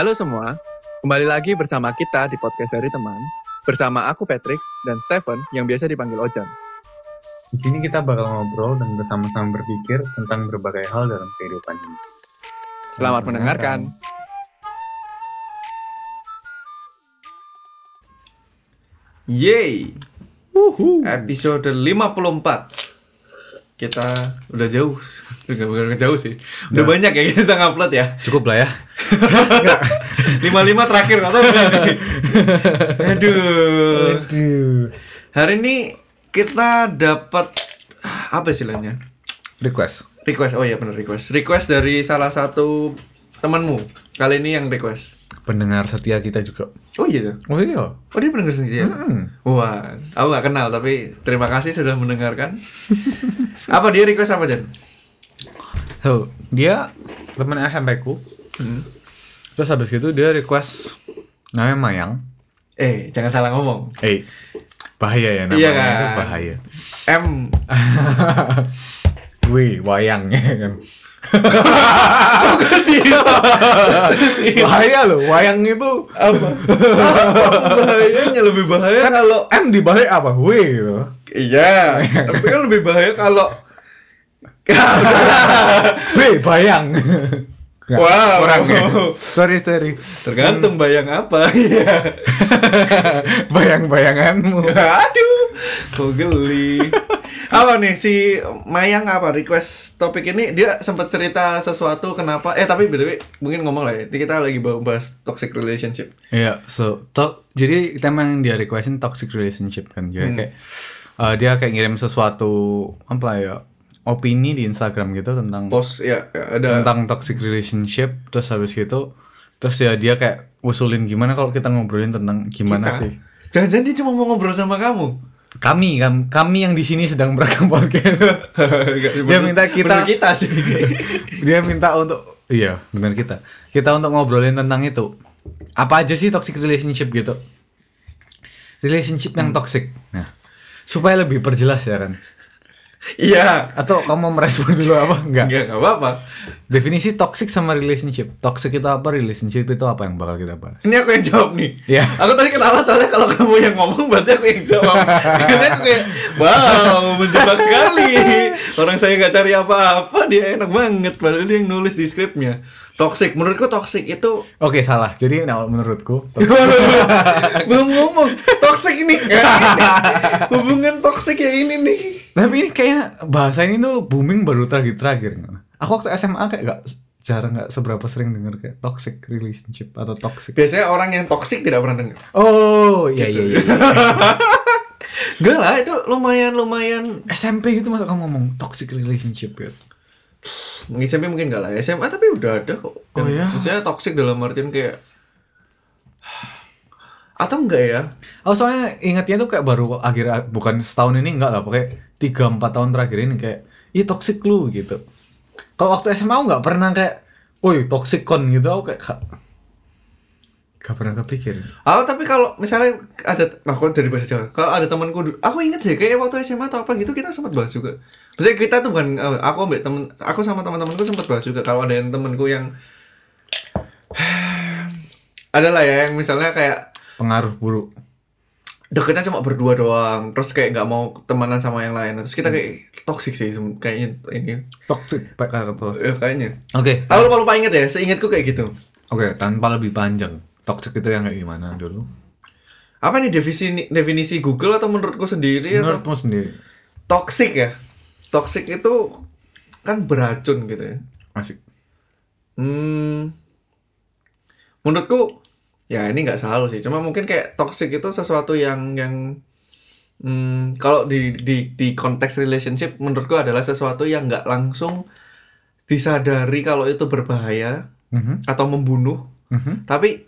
Halo semua, kembali lagi bersama kita di podcast seri teman bersama aku Patrick dan Stephen yang biasa dipanggil Ojan. Di sini kita bakal ngobrol dan bersama-sama berpikir tentang berbagai hal dalam kehidupan ini. Selamat mendengarkan. Yeay. Episode 54. Kita udah jauh. Udah bukan jauh sih. Udah banyak ya kita ngupload ya. Cukup lah ya. 55 terakhir atau Aduh. Aduh. Hari ini kita dapat apa istilahnya? Request. Request. Oh iya benar request. Request dari salah satu temanmu. Kali ini yang request. Pendengar setia kita juga. Oh iya. Oh iya. Oh dia pendengar ya? Hmm. Wah, aku gak kenal tapi terima kasih sudah mendengarkan. apa dia request apa Jan? So, dia temen SMP ku. Hmm. Terus habis gitu dia request namanya Mayang. Eh, jangan salah ngomong. Eh, bahaya ya namanya Iya itu kan? bahaya. M. Wih, wayang ya kan. Bahaya loh, wayang itu apa? Bahayanya lebih bahaya kan kalau M di balik apa? W gitu. iya, tapi kan lebih bahaya kalau B bayang. Nggak, Wow. kurang ya. Sorry, sorry. tergantung bayang apa. Iya. Bayang-bayanganmu. Aduh, kok geli. Apa nih si Mayang apa request topik ini dia sempat cerita sesuatu kenapa eh tapi btw mungkin ngomong lah ya Ini kita lagi bahas toxic relationship Iya, so to, jadi tema yang dia requestin toxic relationship kan. Jadi kayak uh, dia kayak ngirim sesuatu apa ya opini di Instagram gitu tentang post ya ada tentang toxic relationship terus habis gitu terus ya dia kayak usulin gimana kalau kita ngobrolin tentang gimana kita. sih. Jangan-jangan dia cuma mau ngobrol sama kamu? Kami kan kami yang di sini sedang merekam podcast. Dia minta kita- kita sih. Dia minta untuk iya benar kita. Kita untuk ngobrolin tentang itu. Apa aja sih toxic relationship gitu? Relationship yang toxic. Nah supaya lebih perjelas ya kan iya. Atau kamu merespon dulu apa? Enggak. Nggak nggak apa-apa. Definisi toxic sama relationship. Toxic itu apa relationship itu apa yang bakal kita bahas? Ini aku yang jawab nih. Iya. aku tadi ketawa soalnya kalau kamu yang ngomong berarti aku yang jawab. Karena aku kayak wow menjebak sekali. Orang saya nggak cari apa-apa dia enak banget. Padahal dia yang nulis di skripnya toxic. Menurutku toxic itu oke salah. Jadi nah, menurutku belum ngomong. Toxic ini. Hubungan toxic ya ini nih. Tapi ini kayaknya bahasa ini tuh booming baru terakhir-terakhir. Aku waktu SMA kayak gak jarang nggak seberapa sering denger kayak toxic relationship atau toxic. Biasanya orang yang toxic tidak pernah dengar oh iya iya iya. Enggak lah itu lumayan lumayan. SMP gitu masa kamu ngomong toxic relationship ya SMP mungkin enggak lah SMA tapi udah ada kok. Oh, ya? Misalnya toxic dalam artian kayak atau enggak ya? Oh soalnya ingatnya tuh kayak baru akhir bukan setahun ini enggak lah pokoknya tiga empat tahun terakhir ini kayak ih toxic lu gitu. Kalau waktu SMA aku nggak pernah kayak woi toxic con gitu aku kayak gak, pernah kepikir. Oh tapi kalau misalnya ada aku dari bahasa Jawa. Kalau ada temanku aku inget sih kayak waktu SMA atau apa gitu kita sempat bahas juga. Maksudnya kita tuh bukan eh, aku ambil temen aku sama teman-temanku sempat bahas juga kalau ada yang temanku yang adalah ya yang misalnya kayak pengaruh buruk. deketnya cuma berdua doang terus kayak nggak mau temenan sama yang lain. Terus kita kayak toxic sih kayaknya ini. Toxic pak kata ya, kayaknya. Oke, aku lupa lupa inget ya seingatku kayak gitu. Oke, tanpa lebih panjang. Toxic itu yang kayak gimana dulu? apa nih definisi definisi Google atau menurutku sendiri atau Menurutmu sendiri? toxic ya toxic itu kan beracun gitu ya Asik. hmm menurutku ya ini nggak selalu sih cuma mungkin kayak toxic itu sesuatu yang yang hmm, kalau di di di konteks relationship menurutku adalah sesuatu yang nggak langsung disadari kalau itu berbahaya Mhm, atau membunuh mhm. tapi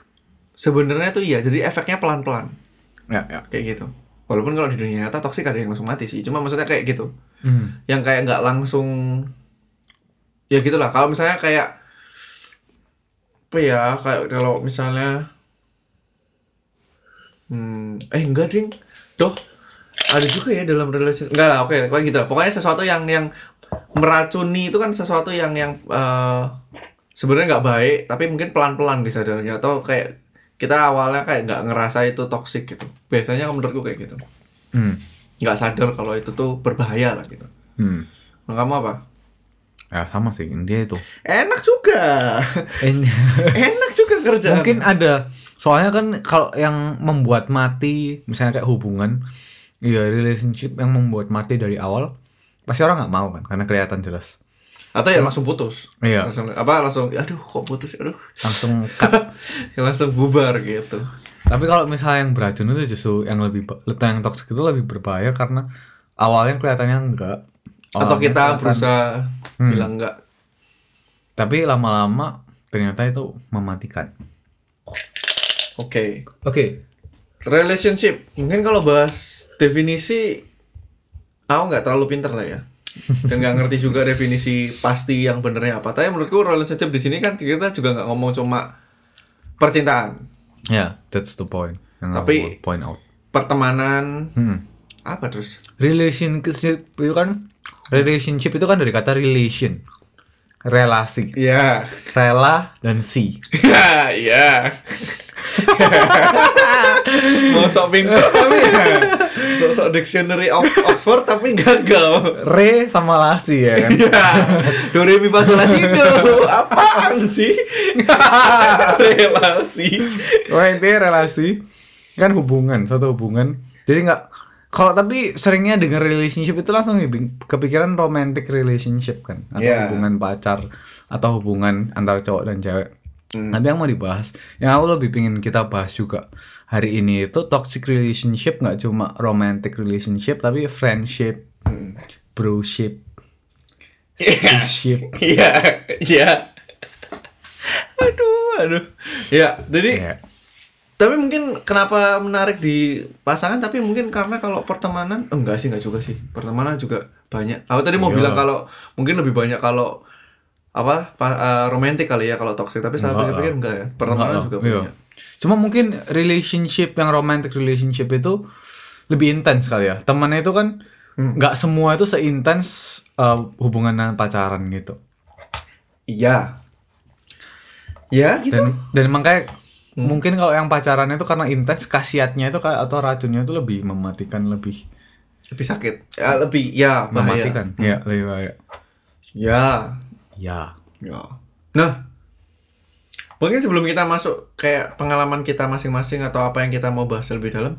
sebenarnya tuh iya jadi efeknya pelan pelan Ya, ya. kayak gitu. Walaupun kalau di dunia nyata toxic ada yang langsung mati sih cuma maksudnya kayak gitu. Hmm. yang kayak nggak langsung ya gitulah. Kalau misalnya kayak apa ya kayak kalau misalnya hmm eh enggak ding. Doh ada juga ya dalam relation enggak lah oke kayak gitu pokoknya sesuatu yang yang meracuni itu kan sesuatu yang yang eh, sebenarnya nggak baik tapi mungkin pelan-pelan disadarnya atau kayak kita awalnya kayak nggak ngerasa itu toxic gitu. Biasanya menurutku kayak gitu. Hmm. nggak sadar kalau itu tuh berbahaya lah gitu. Hmm. nah, kamu apa? Ya sama sih dia itu. enak juga. Enak juga kerja Mungkin ada soalnya kan kalau yang membuat mati misalnya kayak hubungan ya relationship yang membuat mati dari awal pasti orang nggak mau kan karena kelihatan jelas atau ya langsung putus. Iya. langsung apa langsung aduh kok putus? Aduh. Langsung langsung bubar gitu. Tapi kalau misalnya yang beracun itu justru yang lebih yang toxic itu lebih berbahaya karena awalnya kelihatannya enggak. Atau kita kelihatan- berusaha Hmm. bilang enggak. Tapi lama-lama ternyata itu mematikan. Oke. Oke. Relationship. Mungkin kalau bahas definisi aku nggak terlalu pinter lah ya dan nggak ngerti juga definisi pasti yang benernya apa. Tapi menurutku relationship di sini kan kita juga nggak ngomong cuma percintaan. Ya that's the point. Yang Tapi- point out. pertemanan hmm. apa terus? Relationship itu kan relationship itu kan dari kata relation. Relasi. Ya rela dan si. Ya ya mau sok pinter tapi ya. Sok sok dictionary of Oxford tapi gagal. Re sama lasi ya kan? Ya do re mi fa sol la si do apaan sih? Relasi. Wah intinya relasi. Kan hubungan suatu hubungan. Jadi nggak kalau tapi seringnya dengan relationship itu langsung kepikiran romantic relationship kan? Atau Yeah. hubungan pacar atau hubungan antara cowok dan cewek Hmm. tapi yang mau dibahas yang aku lebih pingin kita bahas juga hari ini itu toxic relationship nggak cuma romantic relationship tapi friendship Hmm. broship sistership iya iya aduh aduh ya jadi Iya. tapi mungkin kenapa menarik di pasangan tapi mungkin karena kalau pertemanan enggak sih enggak juga sih pertemanan juga banyak aku tadi mau Iya. bilang kalau mungkin lebih banyak kalau apa pa- eh, romantis kali ya kalau toxic tapi saya pikir-pikir enggak ya pertemanan Enggak juga iya. banyak Cuma mungkin relationship yang romantic relationship itu lebih intens kali ya. Temannya itu kan Hmm. nggak semua itu seintens uh, hubungan dengan pacaran gitu. iya ya gitu Dan dan makanya Hmm. mungkin kalau yang pacaran itu karena intens khasiatnya itu kayak atau racunnya itu lebih mematikan lebih lebih sakit ya lebih ya bahaya mematikan. Ya, lebih bahaya. ya Ya. Ya. Nah, mungkin sebelum kita masuk kayak pengalaman kita masing-masing atau apa yang kita mau bahas lebih dalam,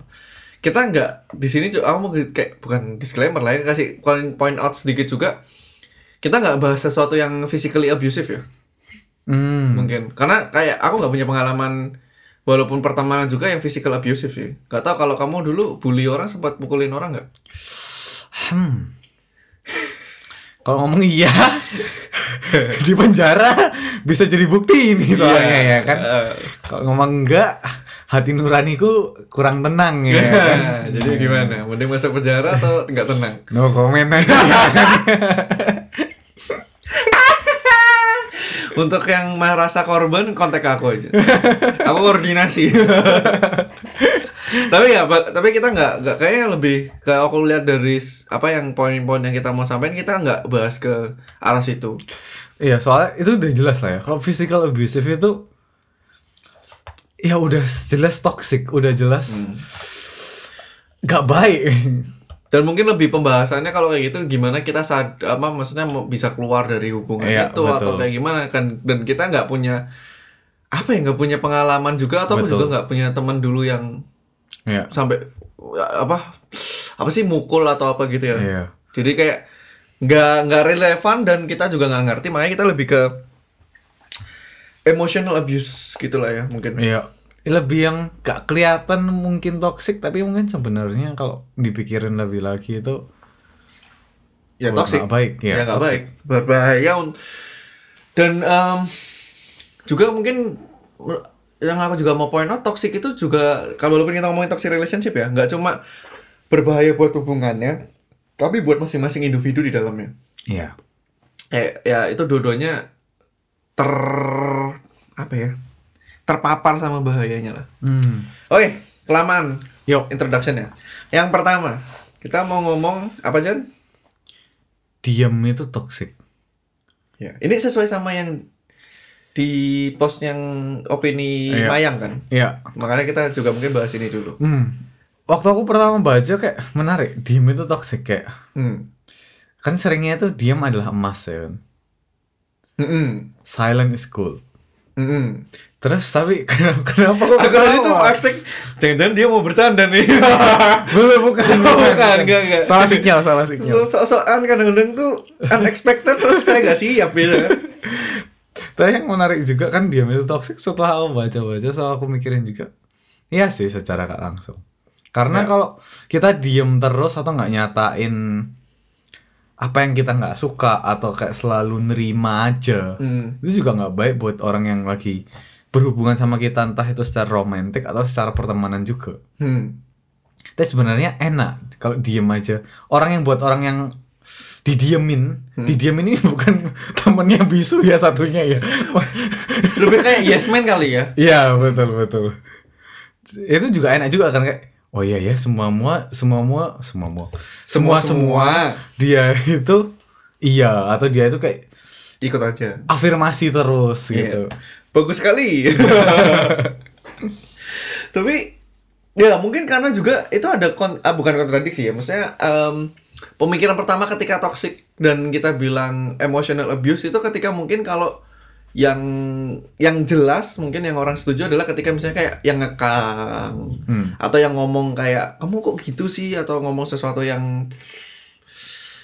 kita nggak di sini juga aku mau kayak bukan disclaimer lah ya kasih point, point out sedikit juga. Kita nggak bahas sesuatu yang physically abusive ya, Hmm. mungkin karena kayak aku nggak punya pengalaman walaupun pertemanan juga yang physical abusive sih. Gak tau kalau kamu dulu bully orang sempat pukulin orang nggak? Hmm. Kalau ngomong iya di penjara bisa jadi bukti ini soalnya ya kan. Eh, Kalau ngomong enggak, hati nuraniku kurang tenang ya. kan? Jadi gimana? Mending masuk penjara atau nggak tenang? No comment aja. Untuk yang merasa korban kontak aku aja. aku koordinasi. tapi ya, tapi kita nggak nggak kayaknya lebih ke aku lihat dari apa yang poin-poin yang kita mau sampaikan kita nggak bahas ke arah situ. Iya, soalnya itu udah jelas lah ya. Kalau physical abusive itu ya udah jelas toxic, udah jelas nggak baik. Dan mungkin lebih pembahasannya kalau kayak gitu gimana kita sad apa maksudnya bisa keluar dari hubungan Iya, itu atau betul. kayak gimana kan dan kita nggak punya apa ya nggak punya pengalaman juga atau Betul. juga nggak punya teman dulu yang Iya. sampai apa apa sih mukul atau apa gitu ya Iya. jadi kayak nggak nggak relevan dan kita juga nggak ngerti makanya kita lebih ke emotional abuse gitulah ya mungkin Iya. Lebih yang gak kelihatan mungkin toxic tapi mungkin sebenarnya kalau dipikirin lebih lagi itu ya toxic baik, ya, ya toxic. baik berbahaya dan em, juga mungkin yang aku juga mau point out toxic itu juga kalau kita ngomongin toxic relationship ya nggak cuma berbahaya buat hubungannya tapi buat masing-masing individu di dalamnya Iya. kayak ya itu dua-duanya ter apa ya terpapar sama bahayanya lah Hmm. oke kelamaan Yuk, introduction ya yang pertama kita mau ngomong apa Jan diam itu toxic. ya ini sesuai sama yang di post yang opini Iya. Mayang kan. Iya. Makanya kita juga mungkin bahas ini dulu. Hmm. Waktu aku pertama baca kayak menarik, diem itu toxic kayak Hmm. kan seringnya itu diam adalah emas ya kan. Mm-mm. Silent is gold. Mm-mm. Terus tapi kenapa kenapa kok Aku tadi tuh expect jangan-jangan dia mau bercanda nih. Belum, bukan, bukan, enggak, enggak. Salah sinyal, salah sinyal. So, so-soan kadang-kadang tuh unexpected terus saya gak siap gitu. Tapi yang menarik juga kan diam itu toxic setelah aku baca-baca, setelah aku mikirin juga. Iya sih secara gak langsung. Karena Ya. kalau kita diem terus atau nggak nyatain apa yang kita nggak suka atau kayak selalu nerima aja, Hmm. itu juga nggak baik buat orang yang lagi berhubungan sama kita entah itu secara romantis atau secara pertemanan juga. Hmm. Tapi sebenarnya enak kalau diem aja. Orang yang buat orang yang didiemin, didiemin ini bukan temennya bisu ya satunya ya. Lebih kayak yes man kali ya. Iya betul betul. Itu juga enak juga kan kayak oh iya ya semua semua semua semua semua semua semua dia itu iya atau dia itu kayak Ikut aja. afirmasi terus Iya. gitu. Bagus sekali. Tapi ya mungkin karena juga itu ada kon ah, bukan kontradiksi ya. Maksudnya em, pemikiran pertama ketika toxic dan kita bilang emotional abuse itu ketika mungkin kalau yang yang jelas mungkin yang orang setuju adalah ketika misalnya kayak yang ngekang Hmm. atau yang ngomong kayak kamu kok gitu sih atau ngomong sesuatu yang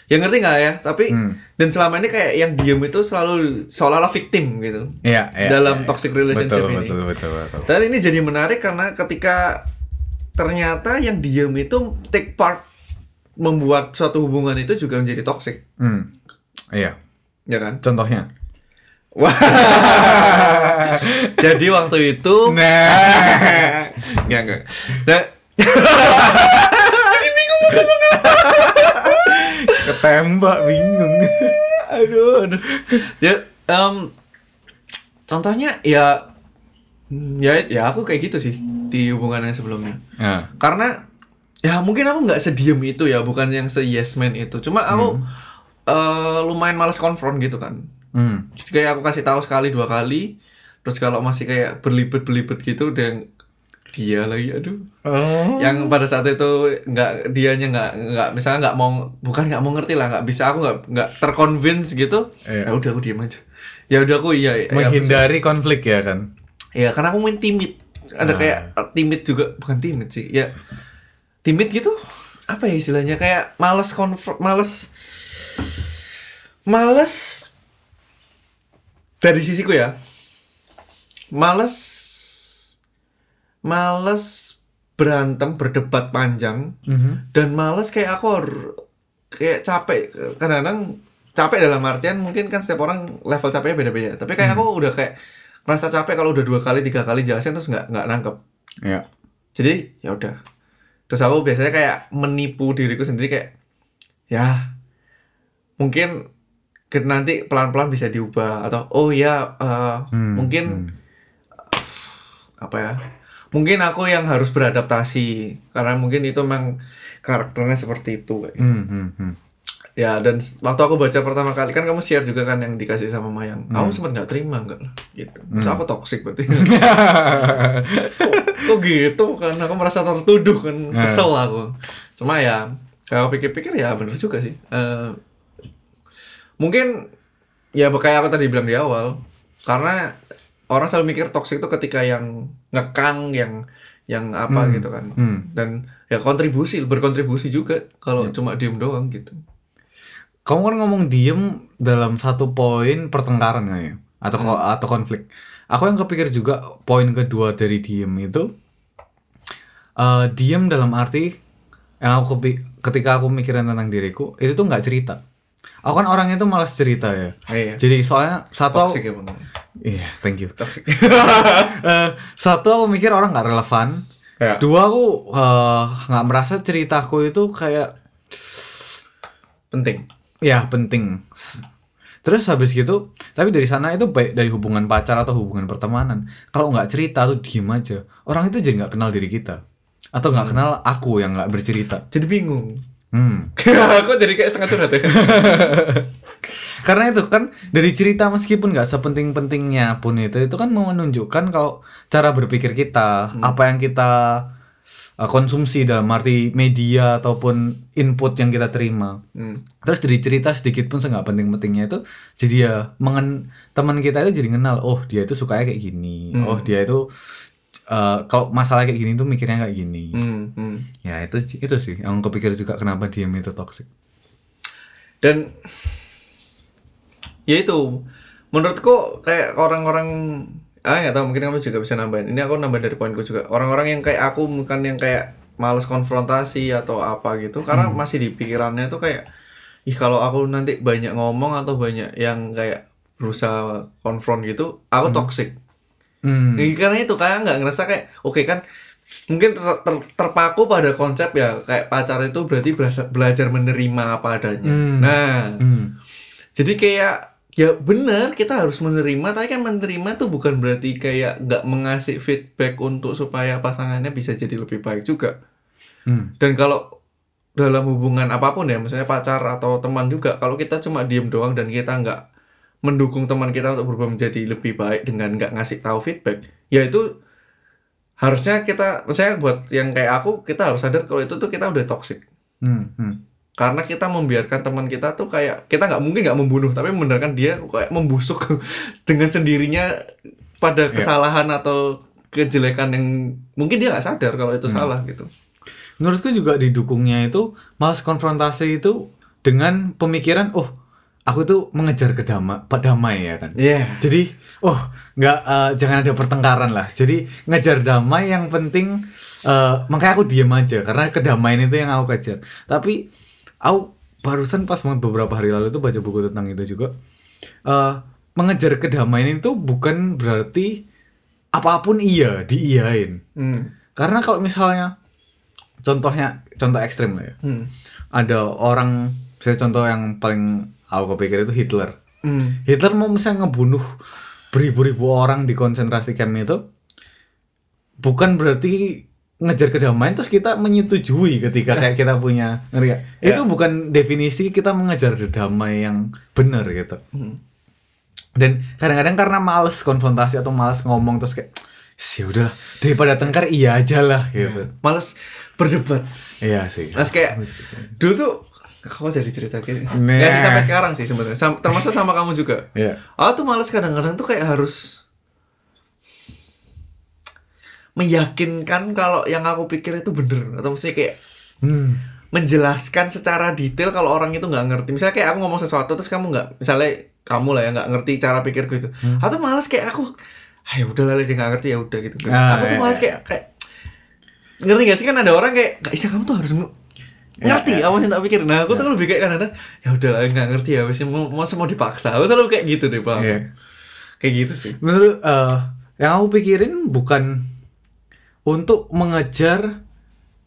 yang ngerti nggak ya tapi Hmm. dan selama ini kayak yang diem itu selalu seolah-olah victim gitu Iya, iya, dalam iya, toxic iya. relationship betul, ini. Betul betul betul. Dan ini jadi menarik karena ketika ternyata yang diem itu take part membuat suatu hubungan itu juga menjadi toxic, Hmm. Iya. ya kan? Contohnya. Wah. jadi waktu itu Nah. Enggak, enggak. Nah, Ketembak bingung. aduh, aduh. Ya, em, contohnya ya ya ya aku kayak gitu sih di hubungan yang sebelumnya. Nah. karena ya mungkin aku nggak sediem itu ya bukan yang se yes man itu cuma aku eh, lumayan males konfront gitu kan Hmm. jadi kayak aku kasih tahu sekali dua kali terus kalau masih kayak berlibet berlibet gitu dan dia lagi aduh Oh. yang pada saat itu nggak dianya nggak nggak misalnya nggak mau bukan nggak mau ngerti lah nggak bisa aku nggak nggak terconvince gitu Iya. ya udah aku diem aja ya udah aku iya ya, Menghindari konflik ya kan. Ya karena aku main timid. Ada Ah. kayak timid juga, bukan timid sih. Ya timid gitu. Apa ya istilahnya? Kayak males konfront, males males dari sisiku ya. Males males berantem berdebat panjang Mhm. dan males kayak aku kayak capek kadang-kadang capek dalam artian mungkin kan setiap orang level capeknya beda-beda tapi kayak aku udah kayak ngerasa capek kalau udah dua kali tiga kali jelasin terus nggak nggak nangkep Ya. jadi ya udah terus aku biasanya kayak menipu diriku sendiri kayak ya mungkin nanti pelan-pelan bisa diubah atau oh ya eh, Hmm, mungkin apa ya mungkin aku yang harus beradaptasi karena mungkin itu memang karakternya seperti itu kayak gitu. Hmm, hmm, hmm. ya dan waktu aku baca pertama kali kan kamu share juga kan yang dikasih sama Mayang. Kamu sempat nggak terima nggak lah gitu. Masa aku toxic berarti kok gitu? Kan aku merasa tertuduh kan. Kesel aku. Cuma ya kalau pikir-pikir ya bener juga sih. Eh, mungkin ya kayak aku tadi bilang di awal karena orang selalu mikir toxic itu ketika yang ngekang yang yang apa gitu kan. Hmm. dan ya kontribusi berkontribusi juga kalau cuma diem doang gitu. Kamu kan ngomong diem dalam satu poin pertengkaran ya? Atau ko- atau konflik. Aku yang kepikir juga poin kedua dari diem itu eh diem dalam arti yang aku ketika aku mikirin tentang diriku itu tuh nggak cerita. Aku kan orangnya tuh malas cerita ya. iya Jadi soalnya satu toxic ya Iya, thank you. toxic Eh, satu aku mikir orang nggak relevan. Ya. Dua aku eh, nggak merasa ceritaku itu kayak penting ya penting. Terus habis gitu, tapi dari sana itu baik dari hubungan pacar atau hubungan pertemanan. Kalau nggak cerita tuh diem aja, orang itu jadi nggak kenal diri kita, atau nggak kenal aku yang nggak bercerita. jadi bingung Hmm. Kok jadi kayak setengah curhat ya? Karena itu kan dari cerita meskipun nggak sepenting-pentingnya pun itu itu kan menunjukkan kalau cara berpikir kita, apa yang kita uh, konsumsi dalam arti media ataupun input yang kita terima. Hmm. Terus dari cerita sedikit pun nggak penting-pentingnya itu jadi ya mengen teman kita itu jadi kenal oh dia itu sukanya kayak gini. Oh dia itu uh, kalau masalah kayak gini tuh mikirnya kayak gini. Hmm, hmm. Ya itu itu sih yang kepikir juga kenapa diam itu toxic. Dan ya itu menurutku kayak orang-orang ah nggak tahu mungkin kamu juga bisa nambahin. Ini aku nambah dari poinku juga. Orang-orang yang kayak aku bukan yang kayak males konfrontasi atau apa gitu karena masih di pikirannya tuh kayak ih kalau aku nanti banyak ngomong atau banyak yang kayak berusaha konfront gitu, aku toxic. Hmm. Ya, karena itu kayak nggak ngerasa kayak oke kan mungkin ter- ter- terpaku pada konsep ya kayak pacar itu berarti berasa, belajar menerima apa adanya. Hmm. Nah, Hmm. jadi kayak ya benar kita harus menerima tapi kan menerima tuh bukan berarti kayak nggak mengasih feedback untuk supaya pasangannya bisa jadi lebih baik juga. Hmm. Dan kalau dalam hubungan apa pun ya, misalnya pacar atau teman juga, kalau kita cuma diem doang dan kita nggak mendukung teman kita untuk berubah menjadi lebih baik dengan nggak ngasih tahu feedback, ya itu harusnya kita, misalnya buat yang kayak aku, kita harus sadar kalau itu tuh kita udah toxic. Hmm. Hmm. Karena kita membiarkan teman kita tuh kayak kita nggak mungkin nggak membunuh, tapi membiarkan dia kayak membusuk dengan sendirinya pada Iya. kesalahan atau kejelekan yang mungkin dia nggak sadar kalau itu salah gitu. Menurutku juga didukungnya itu malas konfrontasi itu dengan pemikiran oh aku tuh mengejar kedama damai ya kan. Iya. Jadi oh nggak eh, jangan ada pertengkaran lah. Jadi ngejar damai yang penting eh, makanya aku diem aja karena kedamaian itu yang aku kejar. Tapi aku barusan pas banget beberapa hari lalu tuh baca buku tentang itu juga. eh mengejar kedamaian itu bukan berarti apa pun iya diiyain. Hmm. Karena kalau misalnya contohnya contoh ekstrim lah ya. Hmm. Ada orang saya contoh yang paling aku kepikir itu Hitler. Hmm. Hitler mau misalnya ngebunuh beribu-ribu orang di konsentrasi camp itu bukan berarti ngejar kedamaian terus kita menyetujui ketika kayak kita punya ngerti gak? Ya. Itu bukan definisi kita mengejar damai yang benar gitu. Dan kadang-kadang karena males konfrontasi atau males ngomong terus kayak sih udah daripada tengkar iya aja lah gitu. Males berdebat. Iya sih. Mas kayak dulu tuh kau jadi cerita kayak Nah. ya sih sampai sekarang sih sebenarnya Sam- termasuk sama kamu juga Iya. aku tuh males kadang-kadang tuh kayak harus meyakinkan kalau yang aku pikir itu bener atau maksudnya kayak Hmm. menjelaskan secara detail kalau orang itu nggak ngerti misalnya kayak aku ngomong sesuatu terus kamu nggak misalnya kamu lah ya nggak ngerti cara pikirku itu Hmm. aku tuh males kayak aku ayo udah lah dia nggak ngerti ya udah gitu Ah, aku tuh iya, males iya. kayak kayak ngerti gak sih kan ada orang kayak nggak bisa kamu tuh harus nge- ngerti iya. apa sih yang tak pikir nah aku tuh lebih kayak kadang-kadang ya udah lah nggak ngerti ya wes mau mau mau dipaksa aku selalu kayak gitu deh pak Iya. kayak gitu sih Menurut eh, yang aku pikirin bukan untuk mengejar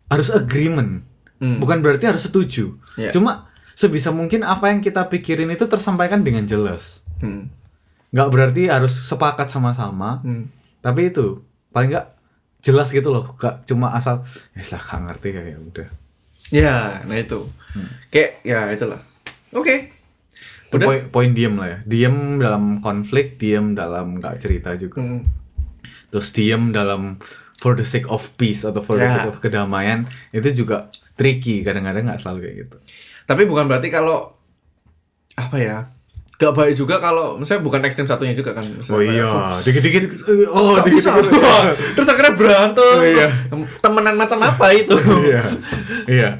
harus agreement. Hmm. Bukan berarti harus setuju. Iya. Cuma sebisa mungkin apa yang kita pikirin itu tersampaikan dengan jelas. hmm. Berarti harus sepakat sama-sama. Hmm. Tapi itu paling nggak jelas gitu loh. Gak cuma asal ya lah gak ngerti kayak udah. ya nah itu kayak ya itulah oke Udah? poin, poin diem lah ya. Diem dalam konflik, diem dalam nggak cerita juga. Hmm. terus diem dalam for the sake of peace atau for the Ya. sake of kedamaian itu juga tricky kadang-kadang nggak selalu kayak gitu Tapi bukan berarti kalau apa ya? Gak baik juga kalau misalnya bukan ekstrem satunya juga kan. Misalnya oh iya dikit-dikit oh Gak bisa. dikit-dikit Terus akhirnya berantem. Oh, iya. Terus temenan macam apa itu? iya iya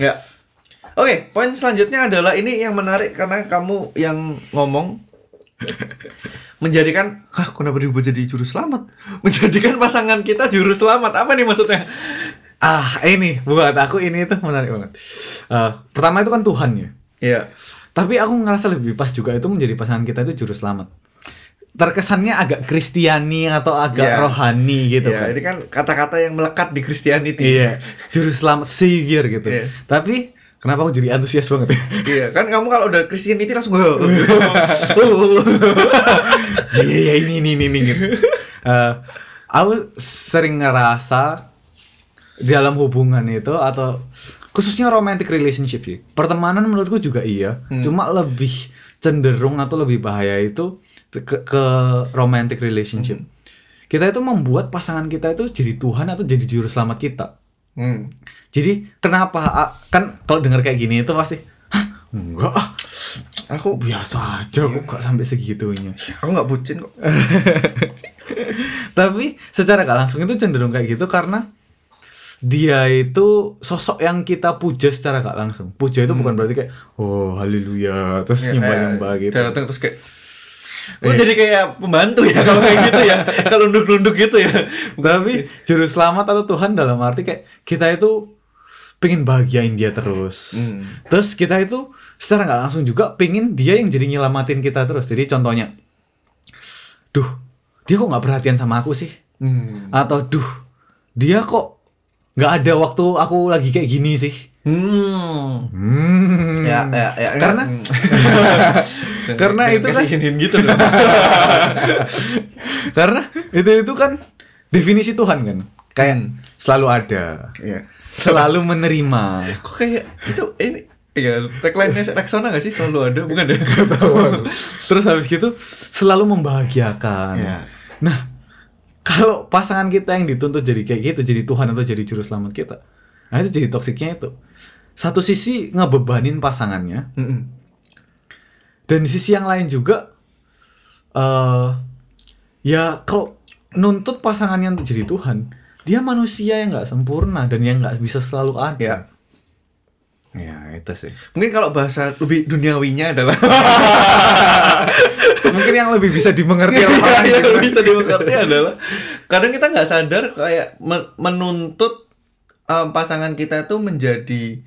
ya. Oke, poin selanjutnya adalah ini yang menarik karena kamu yang ngomong menjadikan ah kenapa dibuat jadi juru selamat? Menjadikan pasangan kita juru selamat. Apa nih maksudnya? Ah ini buat aku ini tuh menarik banget. Eh, pertama itu kan Tuhan ya. Iya. Tapi aku ngerasa lebih pas juga itu menjadi pasangan kita itu juru selamat. Terkesannya agak kristiani atau agak Iya. rohani gitu Iya, kan. ini kan kata-kata yang melekat di Christianity iya juru selamat savior gitu. Iya. tapi kenapa aku jadi antusias banget ya Iya, kan kamu kalau udah Christianity langsung Iya iya ini ini ini, ini gitu. Eh, aku sering ngerasa dalam hubungan itu atau khususnya romantic relationship sih. Pertemanan menurutku juga iya, cuma lebih cenderung atau lebih bahaya itu ke, ke romantic relationship. Kita itu membuat pasangan kita itu jadi Tuhan atau jadi juru selamat kita. Hmm. Jadi kenapa ah, kan kalau dengar kayak gini itu pasti Hah, enggak ah, Aku biasa aja kok gak sampai segitunya. aku nggak bucin kok. Tapi secara gak langsung itu cenderung kayak gitu karena dia itu sosok yang kita puja secara gak langsung. Puja itu bukan berarti kayak oh haleluya terus Ya, nyembah-nyembah kayak gitu. dia datang terus kayak Gue jadi kayak pembantu ya kalau kayak gitu ya. Kalau nunduk-nunduk gitu ya. Tapi juru selamat atau Tuhan dalam arti kayak kita itu pengen bahagiain dia terus. Hmm. Terus kita itu secara nggak langsung juga pengen dia yang jadi nyelamatin kita terus. Jadi contohnya, duh dia kok nggak perhatian sama aku sih? Hmm. Atau duh dia kok nggak ada waktu aku lagi kayak gini sih? Hmm. Hmm. Ya, ya, ya. Karena- Hmm. Karena itu kan- gitu dong. Karena itu itu kan definisi Tuhan kan. Kayak Hmm. selalu ada, Iya. selalu menerima. Kok kayak itu ini ya tagline-nya Rexona gak sih selalu ada bukan ya? Terus habis gitu selalu membahagiakan. Iya. Nah, kalau pasangan kita yang dituntut jadi kayak gitu, jadi Tuhan atau jadi juru selamat kita. Nah, itu jadi toksiknya itu. Satu sisi ngebebanin pasangannya, Mm-mm. dan di sisi yang lain juga eh ya kalau nuntut pasangannya untuk jadi Tuhan, dia manusia yang nggak sempurna dan yang nggak bisa selalu ada. Ya. Ya, itu sih. Mungkin kalau bahasa lebih duniawinya adalah Mungkin yang lebih bisa dimengerti orang yang gitu. bisa dimengerti adalah kadang kita nggak sadar kayak men- menuntut um, pasangan kita tuh menjadi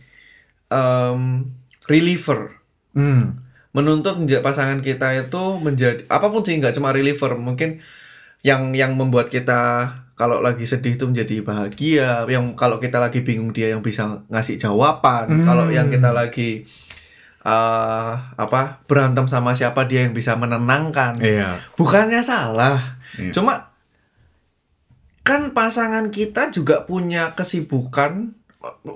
um, reliever Hmm. menuntut pasangan kita itu menjadi apa pun sih nggak cuma reliever mungkin yang yang membuat kita kalau lagi sedih itu menjadi bahagia yang kalau kita lagi bingung dia yang bisa ngasih jawaban Hmm. kalau yang kita lagi eh apa berantem sama siapa dia yang bisa menenangkan Iya. bukannya salah Iya. cuma kan pasangan kita juga punya kesibukan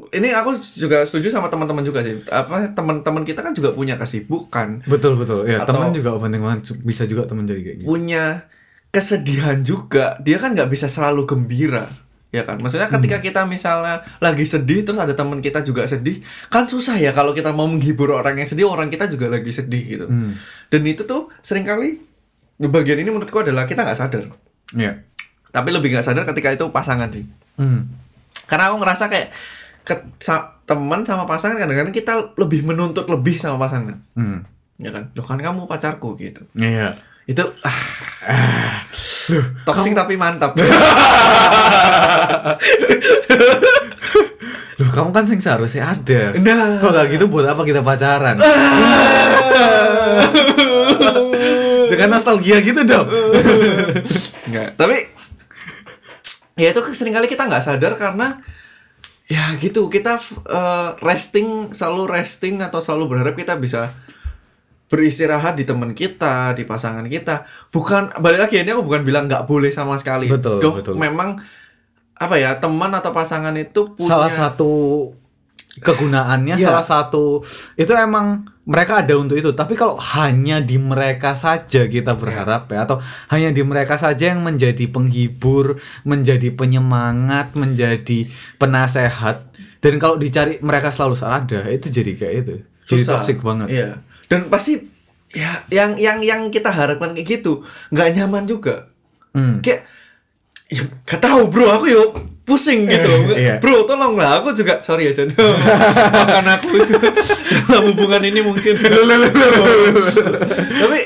ini aku juga setuju sama teman-teman juga sih apa teman-teman kita kan juga punya kesibukan Betul betul. Ya, teman juga penting banget. Bisa juga teman jadi kayak gitu. punya kesedihan juga dia kan nggak bisa selalu gembira ya kan maksudnya ketika kita misalnya lagi sedih terus ada teman kita juga sedih kan susah ya kalau kita mau menghibur orang yang sedih orang kita juga lagi sedih gitu Hmm. dan itu tuh sering kali bagian ini menurutku adalah kita nggak sadar Iya. Tapi lebih nggak sadar ketika itu pasangan sih Hmm. karena aku ngerasa kayak ke, sa- teman sama pasangan kadang-kadang kita lebih menuntut lebih sama pasangan Hmm. ya kan lo kan kamu pacarku gitu Iya. itu ah, toxic tapi mantap Loh, kamu kan sing seharusnya ada. Nah. Kalau nggak gitu buat apa kita pacaran? Jangan nostalgia gitu dong. Enggak, tapi ya itu sering kali kita nggak sadar karena ya gitu kita eh, resting selalu resting atau selalu berharap kita bisa beristirahat di teman kita di pasangan kita bukan balik lagi ini aku bukan bilang nggak boleh sama sekali Betul, Doh, betul. memang apa ya teman atau pasangan itu punya Salah satu kegunaannya Iya. salah satu itu emang mereka ada untuk itu tapi kalau hanya di mereka saja kita berharap ya atau hanya di mereka saja yang menjadi penghibur menjadi penyemangat menjadi penasehat dan kalau dicari mereka selalu ada itu jadi kayak itu jadi susah. toxic banget Iya. Dan pasti ya yang yang yang kita harapkan kayak gitu nggak nyaman juga. Hmm. Kayak ya gak tahu bro aku yuk pusing gitu loh. Iya. Bro tolonglah aku juga sorry ya Jan. Makan aku dalam hubungan ini mungkin. Tapi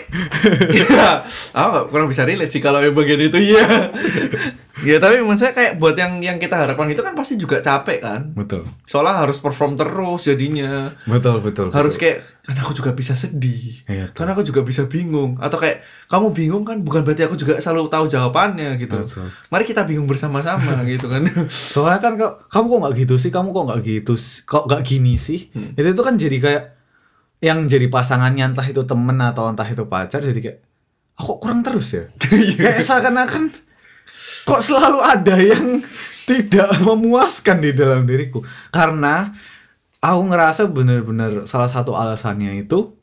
ya aku kurang bisa relate sih kalau yang bagian itu iya. ya tapi maksudnya kayak buat yang yang kita harapkan itu kan pasti juga capek kan. betul Soalnya harus perform terus jadinya betul betul harus betul. kayak kan aku juga bisa sedih Iya, tuh. kan aku juga bisa bingung atau kayak kamu bingung kan bukan berarti aku juga selalu tahu jawabannya gitu Betul. mari kita bingung bersama-sama gitu kan Soalnya kan kok kamu kok nggak gitu sih, kamu kok nggak gitu, sih? kok nggak gini sih? Hmm. Itu itu kan jadi kayak yang jadi pasangannya entah itu temen atau entah itu pacar jadi kayak aku kok kurang terus ya. Iya. kayak seakan-akan kok selalu ada yang tidak memuaskan di dalam diriku karena aku ngerasa bener-bener salah satu alasannya itu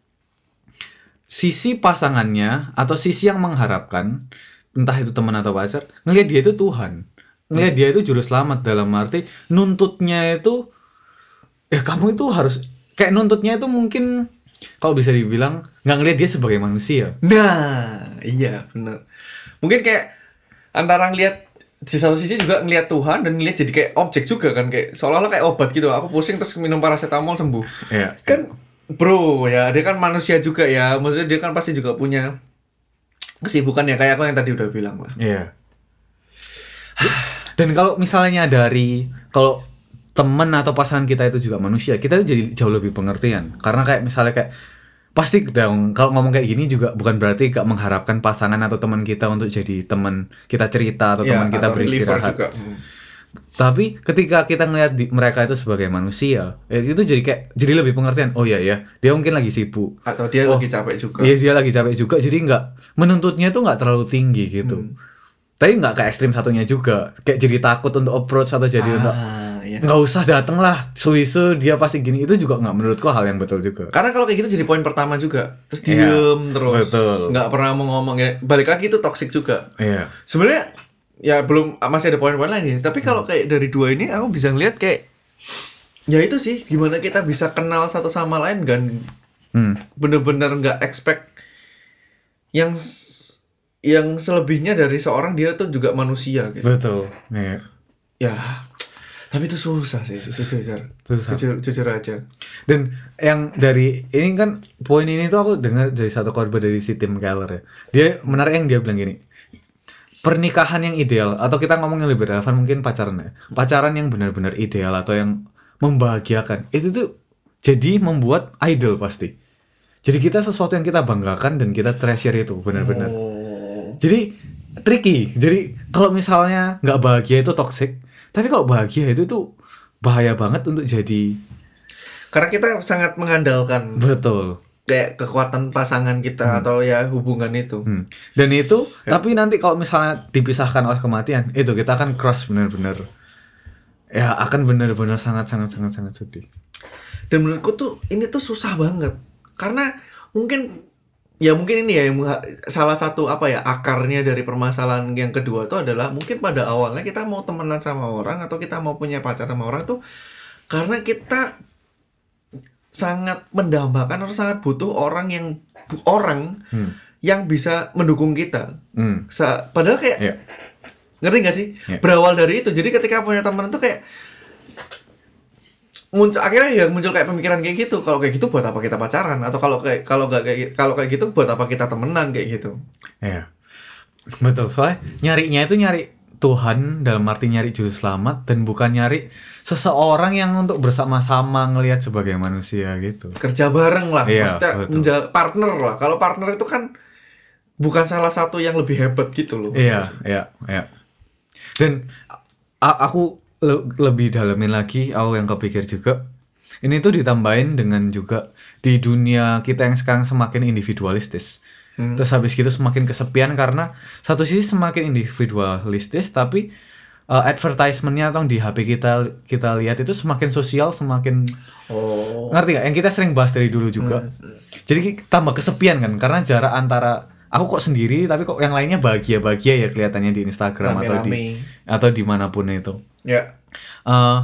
sisi pasangannya atau sisi yang mengharapkan entah itu teman atau pacar ngelihat dia itu Tuhan ngelihat dia itu juru selamat dalam arti nuntutnya itu ya kamu itu harus kayak nuntutnya itu mungkin kalau bisa dibilang nggak ngelihat dia sebagai manusia Nah, iya bener. Mungkin kayak antara ngelihat di satu sisi juga ngelihat Tuhan dan ngelihat jadi kayak objek juga kan kayak seolah-olah kayak obat gitu. Aku pusing terus minum paracetamol sembuh. ya Kan bro ya dia kan manusia juga ya. Maksudnya dia kan pasti juga punya kesibukan ya kayak aku yang tadi udah bilang lah. Iya. Dan kalau misalnya dari kalau temen atau pasangan kita itu juga manusia, kita tuh jadi jauh lebih pengertian. Karena kayak misalnya kayak pasti dong kalau ngomong kayak gini juga bukan berarti gak mengharapkan pasangan atau teman kita untuk jadi teman kita cerita atau Ya, teman kita atau beristirahat. juga. Hmm. Tapi ketika kita ngelihat di- mereka itu sebagai manusia, ya itu jadi kayak jadi lebih pengertian. Oh iya ya, dia mungkin lagi sibuk. Atau dia Oh, lagi capek juga. Iya dia lagi capek juga, jadi nggak menuntutnya tuh nggak terlalu tinggi gitu. Hmm. Tapi nggak ke ekstrim satunya juga, kayak jadi takut untuk approach atau jadi untuk Ah, iya. nggak usah dateng lah, suisu dia pasti gini itu juga nggak menurutku hal yang betul juga. Karena kalau kayak gitu jadi poin pertama juga. Terus Iya, diem terus. betul. Nggak pernah mau ngomong ya. Balik lagi itu toxic juga. Iya, Sebenarnya ya belum masih ada poin-poin lain ya. Tapi kalau kayak dari dua ini aku bisa ngeliat kayak ya itu sih gimana kita bisa kenal satu sama lain kan hmm. bener-bener nggak expect yang yang selebihnya dari seorang dia tuh juga manusia gitu. betul. Iya. Ya. Tapi itu susah sih, jujur. Susah. Jujur, jujur aja. Dan yang dari ini kan poin ini tuh aku dengar dari satu korban dari si Tim Keller ya. Dia menarik yang dia bilang gini. Pernikahan yang ideal atau kita ngomong yang lebih relevan mungkin pacaran ya. Pacaran yang benar-benar ideal atau yang membahagiakan. Itu tuh jadi membuat idol pasti. Jadi kita sesuatu yang kita banggakan dan kita treasure itu benar-benar. Oh. Jadi tricky. Jadi kalau misalnya nggak bahagia itu toxic, tapi kalau bahagia itu tuh bahaya banget untuk jadi Karena kita sangat mengandalkan betul. kayak kekuatan pasangan kita atau ya hubungan itu. Hmm. Dan itu, tapi nanti kalau misalnya dipisahkan oleh kematian, itu kita akan crush bener-bener. Ya akan bener-bener sangat sangat sangat sangat sedih. Dan menurutku tuh ini tuh susah banget. Karena mungkin ya mungkin ini ya yang salah satu apa ya akarnya dari permasalahan yang kedua itu adalah mungkin pada awalnya kita mau temenan sama orang atau kita mau punya pacar sama orang tuh karena kita sangat mendambakan atau sangat butuh orang yang orang Hmm. yang bisa mendukung kita. Hmm. Sa- padahal kayak Ya. ngerti gak sih Ya. berawal dari itu jadi ketika punya teman tuh kayak muncul akhirnya ya muncul kayak pemikiran kayak gitu kalau kayak gitu buat apa kita pacaran atau kalau kayak kalau gak kayak kalau kayak gitu buat apa kita temenan kayak gitu Ya. Betul. Soalnya nyarinya itu nyari Tuhan dalam arti nyari juru selamat dan bukan nyari seseorang yang untuk bersama-sama ngelihat sebagai manusia gitu. kerja bareng lah Iya, maksudnya partner lah kalau partner itu kan bukan salah satu yang lebih hebat gitu loh Iya, iya, iya. Dan aku le- lebih dalemin lagi, aku yang kepikir juga. Ini tuh ditambahin dengan juga di dunia kita yang sekarang semakin individualistis. Hmm. Terus habis gitu semakin kesepian karena satu sisi semakin individualistis tapi uh, advertisementnya atau di HP kita kita lihat itu semakin sosial semakin oh ngerti gak? Yang kita sering bahas dari dulu juga. Jadi ki- tambah kesepian kan karena jarak antara aku kok sendiri tapi kok yang lainnya bahagia bahagia ya kelihatannya di Instagram atau di atau di mana pun itu. Ya Eh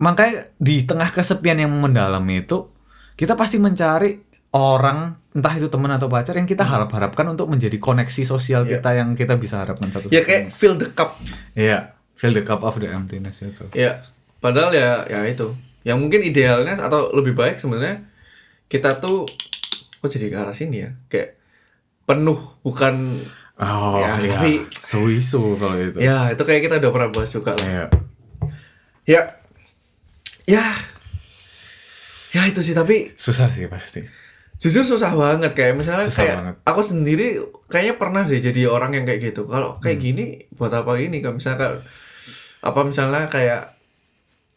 makanya di tengah kesepian yang mendalam itu kita pasti mencari orang entah itu teman atau pacar yang kita harap-harapkan untuk menjadi koneksi sosial Iya. kita yang kita bisa harapkan satu ya kayak fill the cup Iya, fill the cup of the emptiness itu. Ya, padahal ya ya itu. Yang mungkin idealnya atau lebih baik sebenarnya kita tuh kok jadi ke arah sini ya? Kayak penuh bukan Oh Ya, iya, tapi- suisu kalau itu. ya itu kayak kita udah pernah bahas juga lah. Iya. Ya. Ya. Ya itu sih tapi Susah sih pasti. jujur susah banget kayak misalnya Susah kayak banget. aku sendiri kayaknya pernah deh jadi orang yang kayak gitu. Kalau kayak Hmm. gini buat apa gini? Kalau misalnya kayak- apa misalnya kayak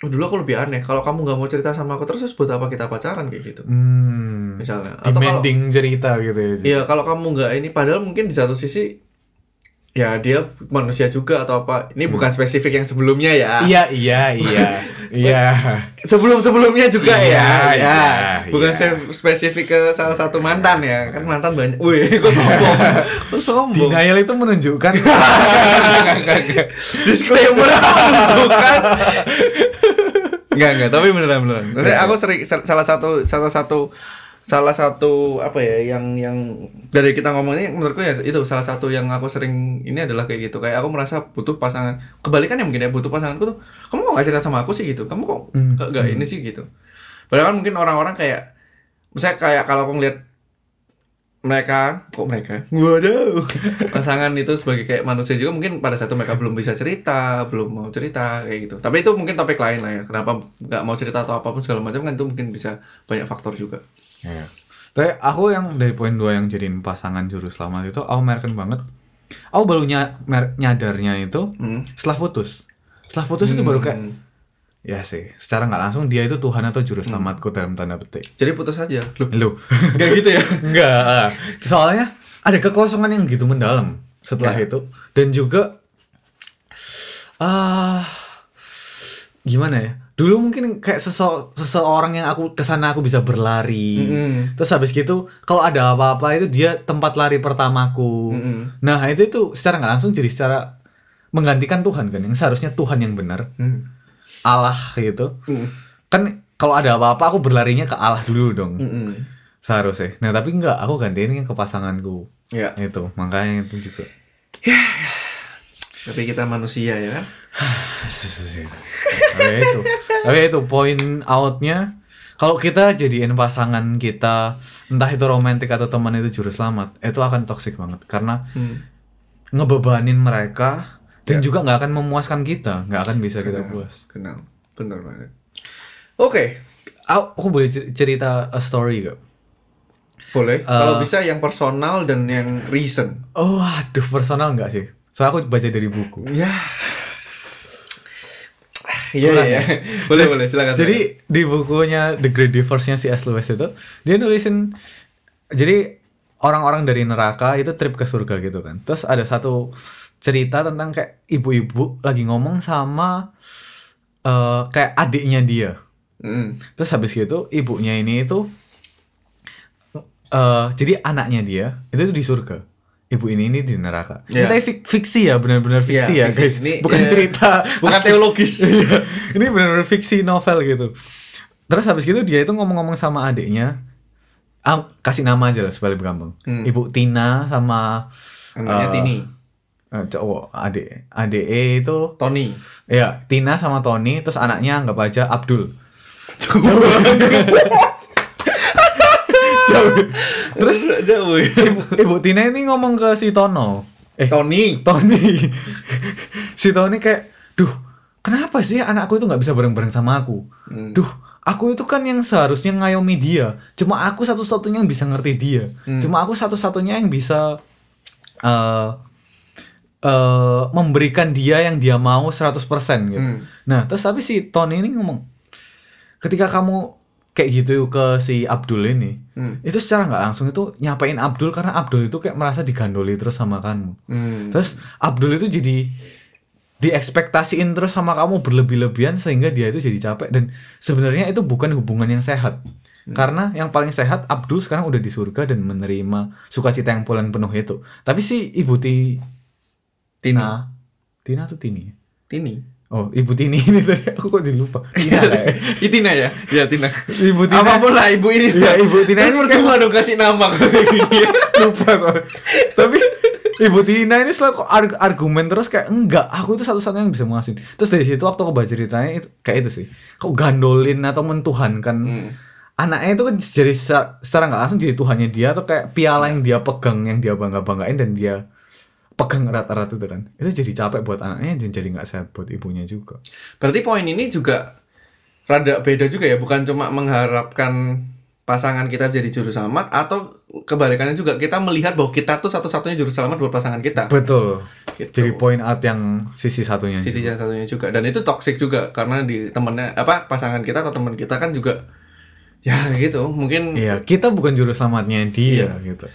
dulu aku lebih aneh. Kalau kamu nggak mau cerita sama aku terus buat apa kita pacaran kayak gitu? Hmm. Misalnya. Atau kalau- Demanding cerita gitu ya. Iya kalau kamu nggak ini padahal mungkin di satu sisi ya dia manusia juga atau apa? Ini bukan spesifik yang sebelumnya ya. Iya iya iya. Iya. sebelum sebelumnya juga Iya, ya? ya. Iya, bukan iya. spesifik ke salah satu mantan ya? Kan mantan banyak. Wih kok sombong? Kok sombong? Denial itu menunjukkan disclaimer menunjukkan? Enggak enggak, tapi beneran beneran. Maksudnya aku sering sal- salah satu salah satu salah satu apa ya yang yang dari kita ngomong ini menurutku ya itu salah satu yang aku sering ini adalah kayak gitu. Kayak aku merasa butuh pasangan. Kebalikan ya mungkin ya butuh pasanganku tuh kamu kok gak cerita sama aku sih? gitu. Kamu kok Hmm. gak, gak ini sih? gitu. Padahal kan mungkin orang-orang kayak misalnya kayak kalau aku ngeliat mereka kok mereka? Waduh. Pasangan itu sebagai kayak manusia juga mungkin pada saat itu mereka belum bisa cerita belum mau cerita kayak gitu. Tapi itu mungkin topik lain lah ya. Kenapa nggak mau cerita atau apa pun segala macam kan itu mungkin bisa banyak faktor juga Iya. Tapi aku yang dari poin dua yang jadiin pasangan juru selamat itu aku merken banget. Aku baru nyadarnya itu Hmm. setelah putus. Setelah putus itu baru kayak Hmm. ya sih, secara nggak langsung dia itu Tuhan atau juru selamatku dalam tanda petik. jadi putus aja loh Lu. nggak gitu ya Enggak. Soalnya ada kekosongan yang gitu mendalam setelah Ya. itu dan juga ah gimana ya? Dulu mungkin kayak sese- seseorang yang aku ke sana aku bisa berlari. Mm-mm. Terus habis gitu kalau ada apa-apa itu dia tempat lari pertamaku. Mm-mm. Nah, itu itu secara nggak langsung jadi secara menggantikan Tuhan kan yang seharusnya Tuhan yang benar. Hmm. Allah gitu. Hmm. Kan kalau ada apa-apa aku berlarinya ke Allah dulu dong. Mm-mm. Seharusnya. Nah, tapi enggak, aku gantiin ke pasanganku. ya Itu, makanya itu juga. Tapi kita manusia ya kan? Tapi itu. Tapi itu poin outnya. Kalau kita jadiin pasangan kita entah itu romantis atau teman itu juru selamat itu akan toksik banget. Karena Hmm. ngebebanin mereka dan juga nggak akan memuaskan kita. Nggak akan bisa kita Kenal. puas. kenal benar banget. Oke. Aku, aku boleh cer- cerita a story gak? boleh. Kalau bisa yang personal dan yang recent. Oh, aduh personal nggak sih? Soalnya aku baca dari buku. ya Iya iya. boleh boleh silakan. Jadi di bukunya The Great Divorce-nya si S. Lewis itu dia nulisin jadi orang-orang dari neraka itu trip ke surga gitu kan. Terus ada satu cerita tentang kayak ibu-ibu lagi ngomong sama eh, kayak adiknya dia. Mm. Terus habis gitu ibunya ini itu eh jadi anaknya dia itu tuh di surga. Ibu ini ini di neraka. Iya. Ini fik- fiksi ya, benar-benar fiksi Iya, ya, fiksi. guys. Ini, Bukan eh, cerita bukan teologis. Iya. ini benar-benar fiksi novel gitu. Terus habis gitu dia itu ngomong-ngomong sama adiknya. Ah, kasih nama aja lah supaya lebih gampang. Hmm. Ibu Tina sama eh, Tini, eh, cowok adik adik E itu Tony. ya Tina sama Tony terus anaknya anggap aja Abdul. Jauh. Terus jauh. Ibu, Ibu Tina ini ngomong ke si Tono. Eh, Tony. Tony. si Tony kayak, duh, kenapa sih anakku itu nggak bisa bareng-bareng sama aku? Hmm. Duh, aku itu kan yang seharusnya ngayomi dia. Cuma aku satu-satunya yang bisa ngerti dia. Hmm. Cuma aku satu-satunya yang bisa eh eh, memberikan dia yang dia mau 100% gitu. Hmm. Nah, terus tapi si Tony ini ngomong, ketika kamu kayak gitu ke si Abdul ini, Hmm. itu secara nggak langsung itu nyapain Abdul karena Abdul itu kayak merasa digandoli terus sama kamu. Hmm. Terus Abdul itu jadi diekspektasiin terus sama kamu berlebih-lebihan sehingga dia itu jadi capek dan sebenarnya itu bukan hubungan yang sehat. Karena yang paling sehat Abdul sekarang udah di surga dan menerima sukacita yang pulang penuh itu. Tapi si Ibu Ti. Tina Tina tuh Tini. Tini. Oh, Ibu Tini ini tadi aku kok jadi lupa. Tina. Ih, Tina ya? Iya, Tina. Ibu Tina. Apa pun lah ibu ini. Iya, Ibu Tina ini percuma dong kasih nama kayak gini. lupa soalnya. Tapi Ibu Tina ini selalu kok arg- argumen terus kayak enggak, aku itu satu-satunya yang bisa mengasin. Terus dari situ waktu aku baca ceritanya itu kayak itu sih. Kok gandolin atau mentuhankan Hmm. anaknya itu kan jadi secara nggak langsung jadi tuhannya dia atau kayak piala yang dia pegang yang dia bangga banggain dan dia pegang erat-erat itu kan. Itu jadi capek buat anaknya dan jadi nggak sehat buat ibunya juga. Berarti poin ini juga rada beda juga ya, bukan cuma mengharapkan pasangan kita jadi juru selamat atau kebalikannya juga kita melihat bahwa kita tuh satu-satunya juru selamat buat pasangan kita. Betul. Gitu. Jadi point out yang sisi satunya. Sisi juga. satunya juga dan itu toxic juga karena di temennya apa pasangan kita atau teman kita kan juga ya gitu mungkin Iya, kita bukan juru selamatnya dia Iya. gitu.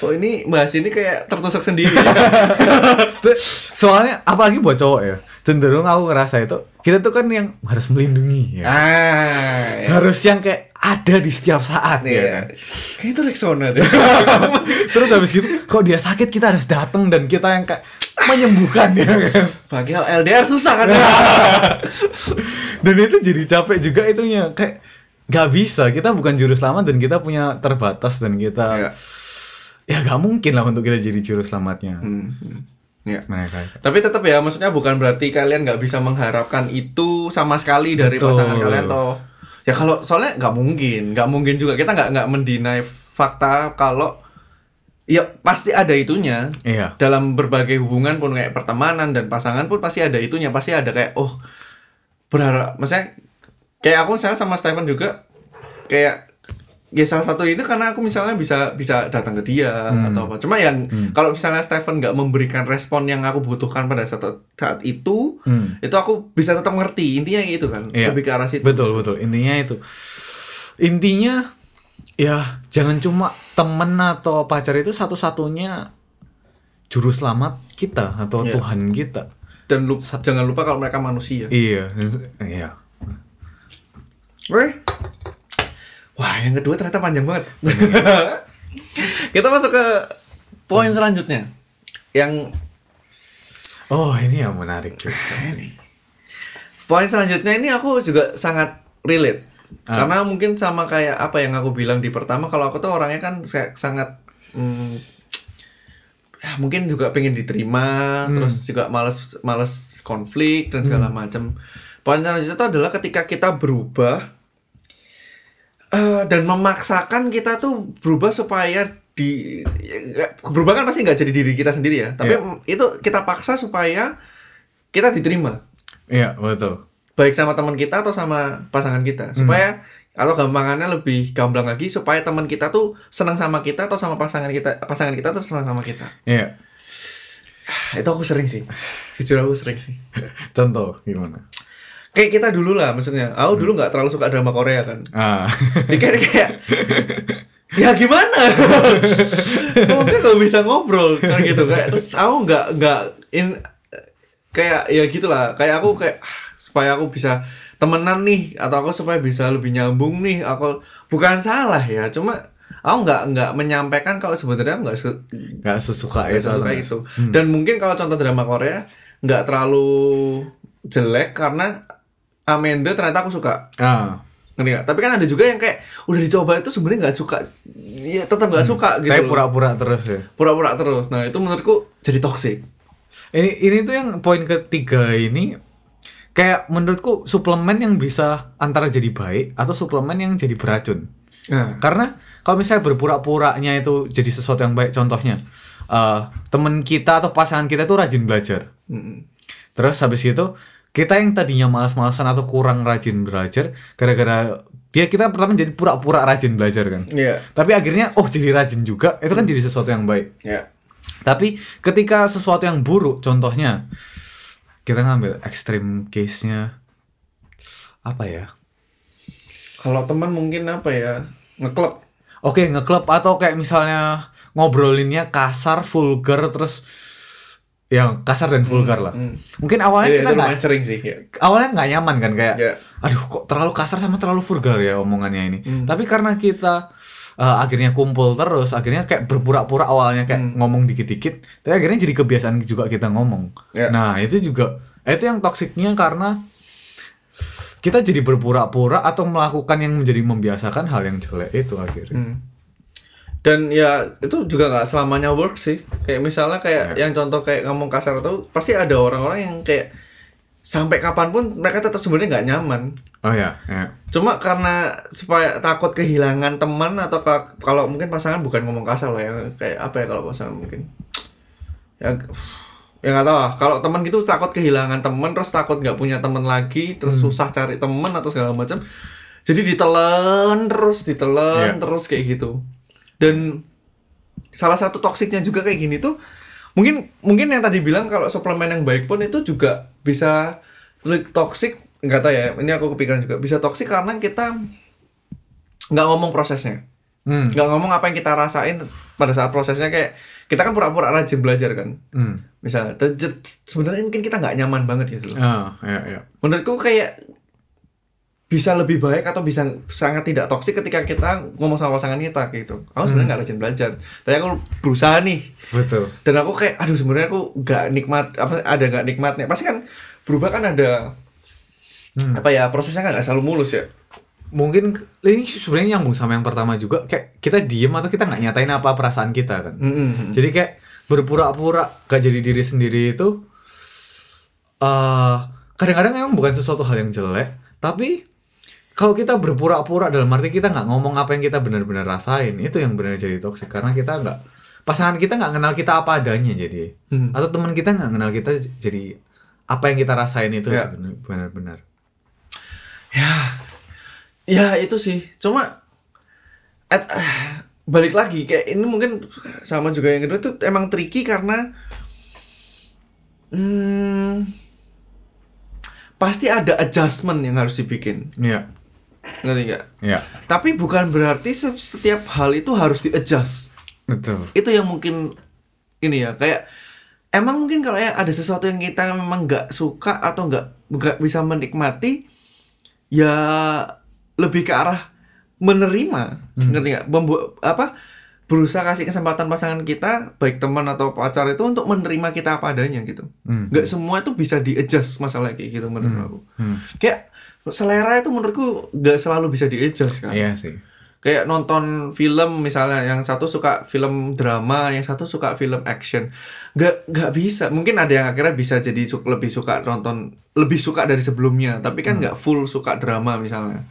Oh ini bahas ini kayak tertusuk sendiri. Soalnya apalagi buat cowok ya. Cenderung aku ngerasa itu kita tuh kan yang harus melindungi ya. ah, ya. Harus yang kayak ada di setiap saat ya. Iya. kan? Kayak itu Rexona deh. Terus habis gitu, kok dia sakit kita harus datang dan kita yang kayak menyembuhkan ya kan. Bagi LDR susah kan. Dan itu jadi capek juga itunya kayak nggak bisa kita bukan juru selamat dan kita punya terbatas dan kita Iya. Ya nggak mungkin lah untuk kita jadi juru selamatnya Hmm, hmm. Ya. mereka. Tapi tetap ya, maksudnya bukan berarti kalian nggak bisa mengharapkan itu sama sekali dari Betul. pasangan kalian atau ya kalau soalnya nggak mungkin, nggak mungkin juga kita nggak nggak mendinai fakta kalau ya pasti ada itunya iya dalam berbagai hubungan pun kayak pertemanan dan pasangan pun pasti ada itunya pasti ada kayak oh berharap maksudnya kayak aku misalnya sama Stephen juga kayak ya salah satu itu karena aku misalnya bisa bisa datang ke dia Hmm. atau apa cuma yang kalau misalnya Stephen nggak memberikan respon yang aku butuhkan pada saat saat itu Hmm. itu aku bisa tetap ngerti intinya gitu kan Iya. lebih ke arah situ betul betul intinya itu intinya ya jangan cuma temen atau pacar itu satu-satunya juru selamat kita atau Iya. Tuhan kita dan lu- jangan lupa kalau mereka manusia iya iya Oke. Wah, yang kedua ternyata panjang banget. Kita masuk ke poin selanjutnya. Yang oh ini yang menarik juga ini. Poin selanjutnya ini aku juga sangat relate. Ah. Karena mungkin sama kayak apa yang aku bilang di pertama kalau aku tuh orangnya kan kayak sangat hmm, ya mungkin juga pengen diterima, terus juga males males konflik dan segala macam. Poin selanjutnya itu adalah ketika kita berubah eh, dan memaksakan kita tuh berubah supaya di ya, berubah kan pasti nggak jadi diri kita sendiri ya, tapi Iya. itu kita paksa supaya kita diterima. Iya betul. Baik sama teman kita atau sama pasangan kita. Supaya kalau gampangannya lebih gamblang lagi supaya teman kita tuh senang sama kita atau sama pasangan kita pasangan kita tuh senang sama kita. Iya. Itu aku sering sih. Jujur aku sering sih. Contoh gimana kayak kita dulu lah maksudnya. Aku dulu nggak terlalu suka drama Korea kan. Ah. Jadi kayak, kayak ya gimana? Kamu kan nggak bisa ngobrol kan gitu. Kayak terus aku nggak nggak in kayak ya gitulah. Kayak aku kayak ah, supaya aku bisa temenan nih atau aku supaya bisa lebih nyambung nih aku bukan salah ya cuma aku nggak nggak menyampaikan kalau sebenarnya nggak su- nggak sesuka itu sesuka atau- itu. Dan mungkin kalau contoh drama Korea nggak terlalu jelek karena Amanda ternyata aku suka ah ngerti? Tapi kan ada juga yang kayak udah dicoba itu sebenarnya nggak suka, ya tetap nggak suka gitu. tapi pura-pura terus ya Pura-pura terus. Nah itu menurutku jadi toxic. Ini ini tuh yang poin ketiga ini kayak menurutku suplemen yang bisa antara jadi baik atau suplemen yang jadi beracun. Nah, Karena kalau misalnya berpura-puranya itu jadi sesuatu yang baik, contohnya eh temen kita atau pasangan kita tuh rajin belajar. mm, Terus habis itu kita yang tadinya malas-malasan atau kurang rajin belajar gara-gara dia kita pertama jadi pura-pura rajin belajar kan. Iya. Tapi akhirnya oh jadi rajin juga, itu kan jadi sesuatu yang baik. Ya. Tapi ketika sesuatu yang buruk, contohnya kita ngambil ekstrim case-nya apa ya? Kalau teman mungkin apa ya ngeklub. Oke, ngeklub atau kayak misalnya ngobrolinnya kasar, vulgar terus yang kasar dan vulgar lah. hmm. Mungkin awalnya Iya, kita nggak sering sih. Ya. awalnya nggak nyaman kan kayak Ya. aduh kok terlalu kasar sama terlalu vulgar ya omongannya ini. Hmm. Tapi karena kita eh, akhirnya kumpul terus, akhirnya kayak berpura-pura awalnya kayak ngomong dikit-dikit, tapi akhirnya jadi kebiasaan juga kita ngomong. Ya. Nah, itu juga itu yang toksiknya karena kita jadi berpura-pura atau melakukan yang menjadi membiasakan hal yang jelek itu akhirnya. Hmm. Dan ya itu juga nggak selamanya work sih. Kayak misalnya kayak Ya. yang contoh kayak ngomong kasar itu pasti ada orang-orang yang kayak sampai kapan pun mereka tetap sebenarnya nggak nyaman. Oh ya, ya. Cuma karena supaya takut kehilangan teman atau ka- kalau mungkin pasangan bukan ngomong kasar lah ya kayak apa ya kalau pasangan mungkin ya ya nggak tahu lah kalau teman gitu takut kehilangan teman terus takut nggak punya teman lagi terus susah cari teman atau segala macam jadi ditelan terus ditelan Iya. terus kayak gitu dan salah satu toksiknya juga kayak gini tuh mungkin mungkin yang tadi bilang kalau suplemen yang baik pun itu juga bisa toksik nggak tahu ya ini aku kepikiran juga bisa toksik karena kita nggak ngomong prosesnya Hmm. nggak ngomong apa yang kita rasain pada saat prosesnya kayak kita kan pura-pura rajin belajar kan Hmm. ter- sebenarnya mungkin kita nggak nyaman banget gitu loh Ah, ya, ya. menurutku kayak bisa lebih baik atau bisa sangat tidak toksik ketika kita ngomong sama pasangan kita gitu aku sebenarnya nggak rajin belajar tapi aku berusaha nih Betul. dan aku kayak aduh sebenarnya aku nggak nikmat apa ada nggak nikmatnya pasti kan berubah kan ada Hmm. apa ya prosesnya kan nggak selalu mulus ya Mungkin ini sebenarnya nyambung sama yang pertama juga kayak kita diem atau kita nggak nyatain apa perasaan kita kan. Mm-mm. Jadi kayak berpura-pura gak jadi diri sendiri itu eh kadang-kadang emang bukan sesuatu hal yang jelek, tapi kalau kita berpura-pura dalam arti kita nggak ngomong apa yang kita benar-benar rasain, itu yang benar jadi toksik karena kita nggak pasangan kita nggak kenal kita apa adanya jadi Hmm. atau teman kita nggak kenal kita jadi apa yang kita rasain itu Ya. benar-benar. ya ya itu sih cuma at, ah, balik lagi kayak ini mungkin sama juga yang kedua itu emang tricky karena hmm, pasti ada adjustment yang harus dibikin Iya, ngerti nggak? Iya, tapi bukan berarti se- setiap hal itu harus di adjust betul. itu yang mungkin ini ya kayak emang mungkin kalau ya ada sesuatu yang kita memang nggak suka atau nggak nggak bisa menikmati ya lebih ke arah menerima. Ngerti nggak? Membu- apa berusaha kasih kesempatan pasangan kita baik teman atau pacar itu untuk menerima kita apa adanya gitu. Hmm. nggak semua itu bisa di adjust masalah kayak gitu menurut aku. Hmm. kayak selera itu menurutku nggak selalu bisa di adjust kan? Iya sih. kayak nonton film misalnya yang satu suka film drama yang satu suka film action. Nggak nggak bisa. Mungkin ada yang akhirnya bisa jadi su- lebih suka nonton lebih suka dari sebelumnya. Tapi kan nggak full suka drama misalnya.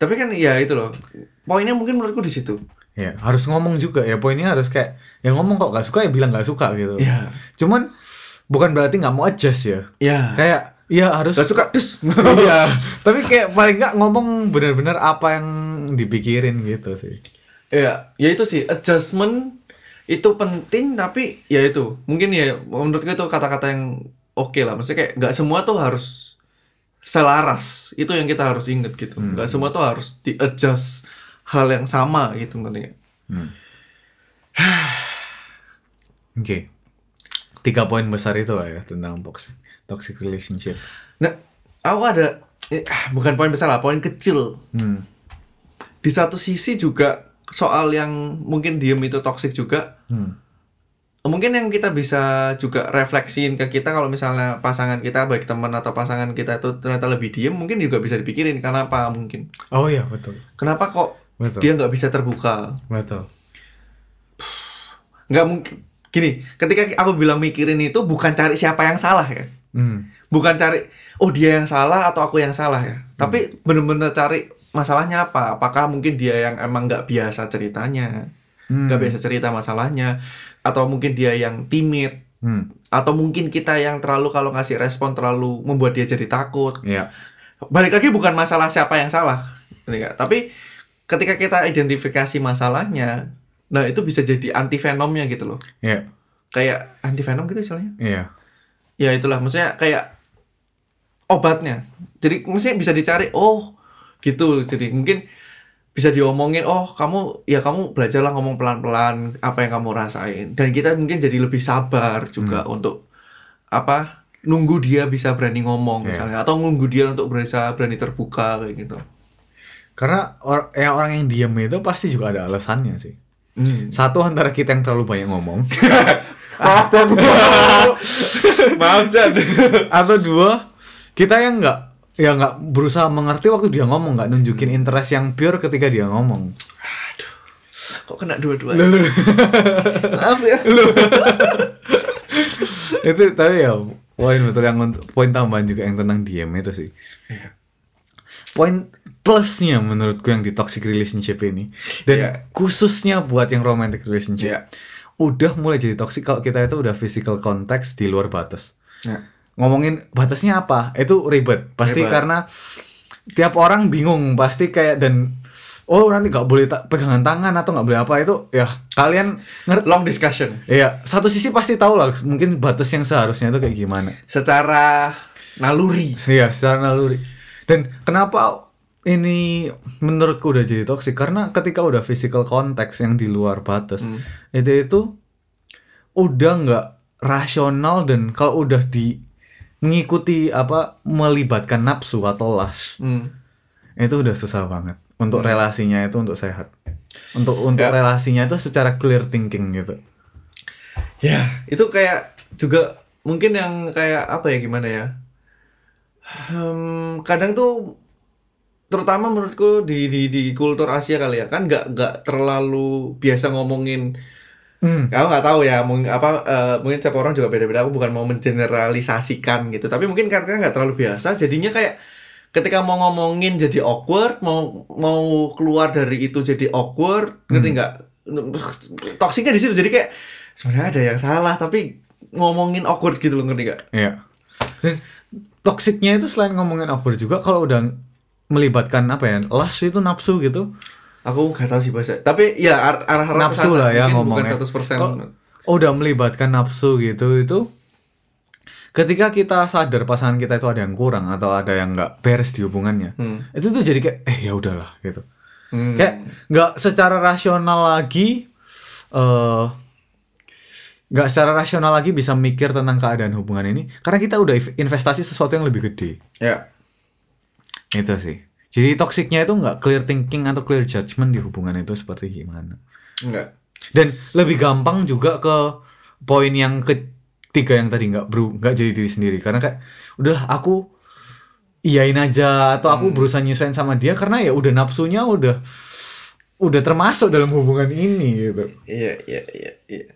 Tapi kan ya itu loh. Poinnya mungkin menurutku di situ. Ya, harus ngomong juga ya. Poinnya harus kayak yang ngomong kok gak suka ya bilang gak suka gitu. ya Cuman bukan berarti nggak mau adjust ya. ya Kayak ya harus nggak suka terus Iya. Tapi kayak paling nggak ngomong benar-benar apa yang dipikirin gitu sih. ya ya itu sih adjustment itu penting tapi ya itu mungkin ya menurutku itu kata-kata yang oke lah maksudnya kayak nggak semua tuh harus selaras itu yang kita harus inget gitu nggak semua tuh harus di adjust hal yang sama gitu ngerti nggak? Oke. Tiga poin besar itu lah ya tentang toxic toxic relationship. nah aku ada eh, ah, bukan poin besar lah poin kecil Hmm. di satu sisi juga soal yang mungkin diem itu toxic juga Hmm. mungkin yang kita bisa juga refleksiin ke kita kalau misalnya pasangan kita baik teman atau pasangan kita itu ternyata lebih diem mungkin juga bisa dipikirin kenapa mungkin Oh iya betul. kenapa kok Betul. dia nggak bisa terbuka Betul. nggak mungkin gini ketika aku bilang mikirin itu bukan cari siapa yang salah ya Hmm. bukan cari oh dia yang salah atau aku yang salah ya tapi bener-bener cari masalahnya apa apakah mungkin dia yang emang nggak biasa ceritanya Hmm. nggak biasa cerita masalahnya atau mungkin dia yang timid Hmm. atau mungkin kita yang terlalu kalau ngasih respon terlalu membuat dia jadi takut Iya. balik lagi bukan masalah siapa yang salah nggak? tapi ketika kita identifikasi masalahnya nah itu bisa jadi anti venomnya gitu loh Iya. kayak anti venom gitu istilahnya Iya. Ya itulah maksudnya kayak obatnya jadi maksudnya bisa dicari oh gitu jadi mungkin bisa diomongin oh kamu ya kamu belajarlah ngomong pelan-pelan apa yang kamu rasain dan kita mungkin jadi lebih sabar juga untuk apa nunggu dia bisa berani ngomong Iya. misalnya atau nunggu dia untuk bisa berani terbuka kayak gitu Karena or yang orang yang diem itu pasti juga ada alasannya sih. Hmm. Satu antara kita yang terlalu banyak ngomong. maaf Chan maaf Chan Atau dua, kita yang nggak ya nggak berusaha mengerti waktu dia ngomong, nggak nunjukin interest yang pure ketika dia ngomong. kok kena dua-dua maaf ya itu tapi ya poin betul yang untuk poin tambahan juga yang tentang diem itu sih. Poin plusnya menurutku yang di toxic relationship ini dan Iya. khususnya buat yang romantic relationship Iya. Udah mulai jadi toxic kalau kita itu udah physical context di luar batas. Ya. ngomongin batasnya apa itu ribet pasti Ribet. karena tiap orang bingung pasti kayak dan oh nanti nggak boleh ta- pegangan tangan atau nggak boleh apa itu ya kalian ngerti long discussion ya satu sisi pasti tahu lah mungkin batas yang seharusnya itu kayak gimana secara naluri Iya secara naluri dan kenapa ini menurutku udah jadi toxic karena ketika udah physical context yang di luar batas Hmm. itu itu udah nggak rasional dan kalau udah di mengikuti apa melibatkan nafsu atau lust Hmm. itu udah susah banget untuk relasinya itu untuk sehat untuk untuk Ya. relasinya itu secara clear thinking gitu Ya, itu kayak juga mungkin yang kayak apa ya gimana ya? Hmm, kadang tuh terutama menurutku di di di kultur Asia kali ya kan nggak nggak terlalu biasa ngomongin hmm. aku nggak tahu ya mung, apa eh, mungkin setiap orang juga beda-beda aku bukan mau mengeneralisasikan gitu tapi mungkin karena nggak terlalu biasa jadinya kayak ketika mau ngomongin jadi awkward mau mau keluar dari itu jadi awkward ngerti nggak toksiknya di situ jadi kayak sebenarnya ada yang salah tapi ngomongin awkward gitu loh ngerti nggak Iya. Dan toksiknya itu selain ngomongin awkward juga kalau udah melibatkan apa ya lust itu nafsu gitu aku nggak tahu sih bahasa tapi ya ar- arah arah Nafsu lah ya bukan ngomongnya. 100% Kalau- udah melibatkan nafsu gitu itu ketika kita sadar pasangan kita itu ada yang kurang atau ada yang nggak beres di hubungannya Hmm. itu tuh jadi kayak eh ya udahlah gitu Hmm. kayak nggak secara rasional lagi eh nggak secara rasional lagi bisa mikir tentang keadaan hubungan ini karena kita udah investasi sesuatu yang lebih gede ya itu sih. Jadi toksiknya itu nggak clear thinking atau clear judgment di hubungan itu seperti gimana. Enggak dan lebih gampang juga ke poin yang ketiga yang tadi nggak bro nggak jadi diri sendiri. Karena kayak udah aku iyain aja atau aku berusaha nyesuaiin sama dia karena ya udah nafsunya udah udah termasuk dalam hubungan ini gitu. Iya, iya, iya, iya.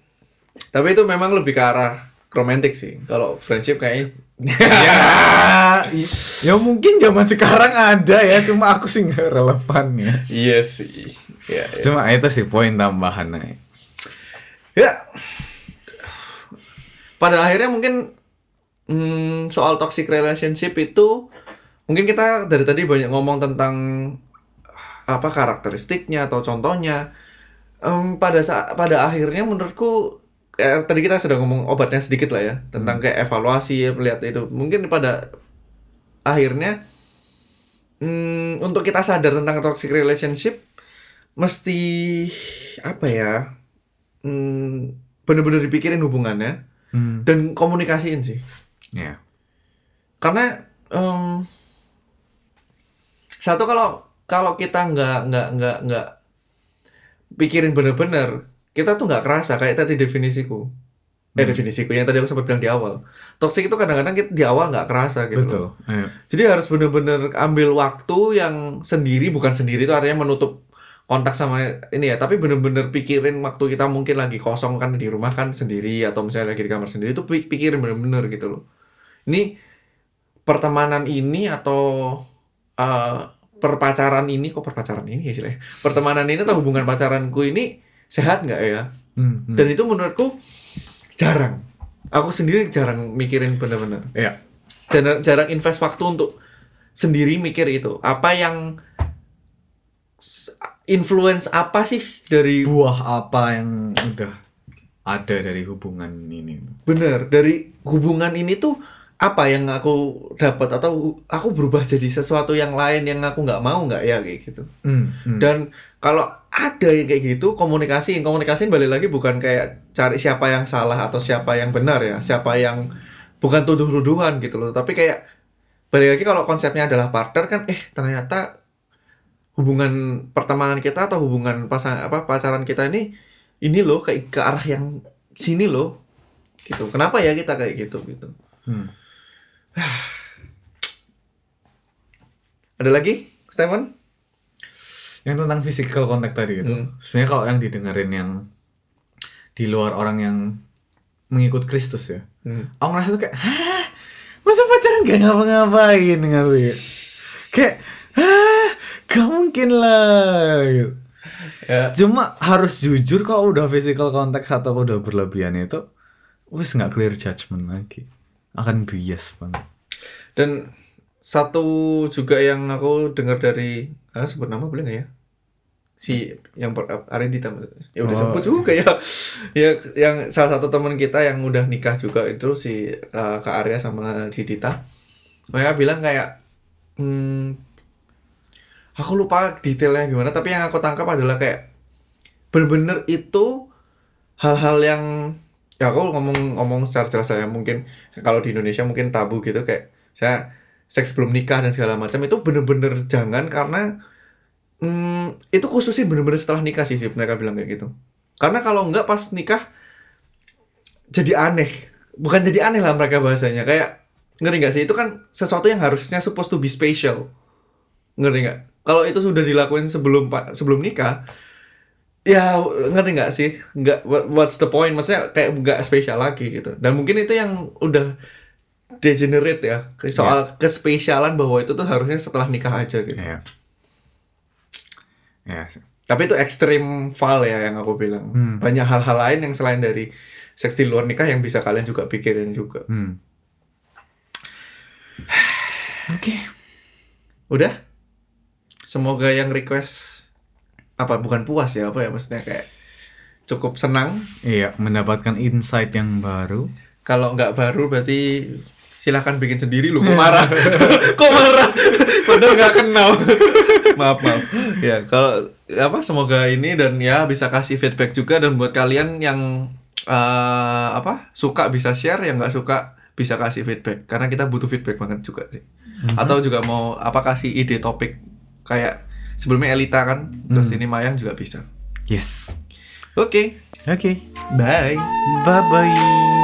Tapi itu memang lebih ke arah romantis sih. Kalau friendship kayaknya ya ya mungkin zaman sekarang ada ya cuma aku sih nggak relevan ya iya sih. Iya, iya. cuma itu sih poin tambahan Ya. Pada akhirnya mungkin hmm, soal toxic relationship itu mungkin kita dari tadi banyak ngomong tentang apa karakteristiknya atau contohnya. Em, pada saat pada akhirnya menurutku kayak tadi kita sudah ngomong obatnya sedikit lah ya tentang kayak evaluasi ya melihat itu. Mungkin pada akhirnya hmm, untuk kita sadar tentang toxic relationship mesti apa ya hmm, bener-bener dipikirin hubungannya hmm. dan komunikasiin sih ya karena em, satu kalau kalau kita nggak nggak nggak nggak pikirin bener-bener kita tuh nggak kerasa kayak tadi definisiku eh definisiku yang tadi aku sempat bilang di awal toxic itu kadang-kadang kita di awal nggak kerasa gitu loh. betul Ayo. Jadi harus bener-bener ambil waktu yang sendiri, bukan sendiri itu artinya menutup kontak sama ini ya, tapi bener-bener pikirin waktu kita mungkin lagi kosong kan di rumah kan sendiri atau misalnya lagi di kamar sendiri itu pi- pikirin bener-bener gitu loh. Ini pertemanan ini atau eh, perpacaran ini kok perpacaran ini ya istilahnya? Pertemanan ini atau hubungan pacaranku ini sehat nggak ya? Hmm, hmm. Dan itu menurutku jarang. Aku sendiri jarang mikirin bener-bener ya jarang, jarang invest waktu untuk sendiri mikir itu apa yang influence apa sih dari buah apa yang udah ada dari hubungan ini bener dari hubungan ini tuh apa yang aku dapat atau aku berubah jadi sesuatu yang lain yang aku nggak mau nggak ya kayak gitu Hmm, hmm. dan kalau ada yang kayak gitu komunikasi. Komunikasiin balik lagi bukan kayak cari siapa yang salah atau siapa yang benar ya. Siapa yang bukan tuduh-tuduhan gitu loh. Tapi kayak balik lagi kalau konsepnya adalah partner kan eh ternyata hubungan pertemanan kita atau hubungan pasang apa pacaran kita ini ini loh kayak ke arah yang sini loh. Gitu. Kenapa ya kita kayak gitu gitu. Hmm. ada lagi Stephen yang tentang physical contact tadi itu. Hmm. sebenarnya kalau yang didengerin yang di luar orang yang mengikut Kristus ya hmm. aku ngerasa tuh kayak hah? Masa pacaran gak ngapa-ngapain? Ngerti kayak hah? Gak mungkin lah. Gitu. ya. Cuma harus jujur kalau udah physical contact atau udah berlebihan itu wis nggak clear judgment lagi. Akan bias banget. Dan satu juga yang aku dengar dari ah sebut nama boleh nggak ya? Si yang per, Arindita ya udah Oh. sebut juga ya. ya yang salah satu teman kita yang udah nikah juga itu si uh, Kak Arya sama si Dita. Mereka bilang kayak hmm, aku lupa detailnya gimana tapi yang aku tangkap adalah kayak bener-bener itu hal-hal yang ya aku ngomong ngomong secara jelas saya mungkin kalau di Indonesia mungkin tabu gitu kayak saya seks belum nikah dan segala macam itu bener-bener jangan karena hmm, itu khususnya bener-bener setelah nikah sih, sih mereka bilang kayak gitu. Karena kalau enggak pas nikah jadi aneh. Bukan jadi aneh lah mereka bahasanya. Kayak ngeri nggak sih? Itu kan sesuatu yang harusnya supposed to be special. Ngeri nggak? Kalau itu sudah dilakuin sebelum sebelum nikah ya ngerti nggak sih? Nggak what- what's the point? Maksudnya kayak nggak spesial lagi gitu. Dan mungkin itu yang udah degenerate ya soal kespesialan bahwa itu tuh harusnya setelah nikah aja gitu Iya. Ya. tapi itu ekstrim fal ya yang aku bilang Hmm. banyak hal-hal lain yang selain dari seks di luar nikah yang bisa kalian juga pikirin juga Hmm. Oke. udah semoga yang request apa bukan puas ya apa ya maksudnya kayak cukup senang Iya, mendapatkan insight yang baru. Kalau nggak baru berarti silahkan bikin sendiri lu. Kok marah? Kok marah? Padahal nggak kenal. maaf maaf. Ya kalau apa semoga ini dan ya bisa kasih feedback juga dan buat kalian yang eh, apa suka bisa share yang nggak suka bisa kasih feedback karena kita butuh feedback banget juga sih. Atau juga mau apa kasih ide topik kayak sebelumnya Elita kan terus ini Mayang juga bisa. Yes. Oke, Oke. bye. Bye bye.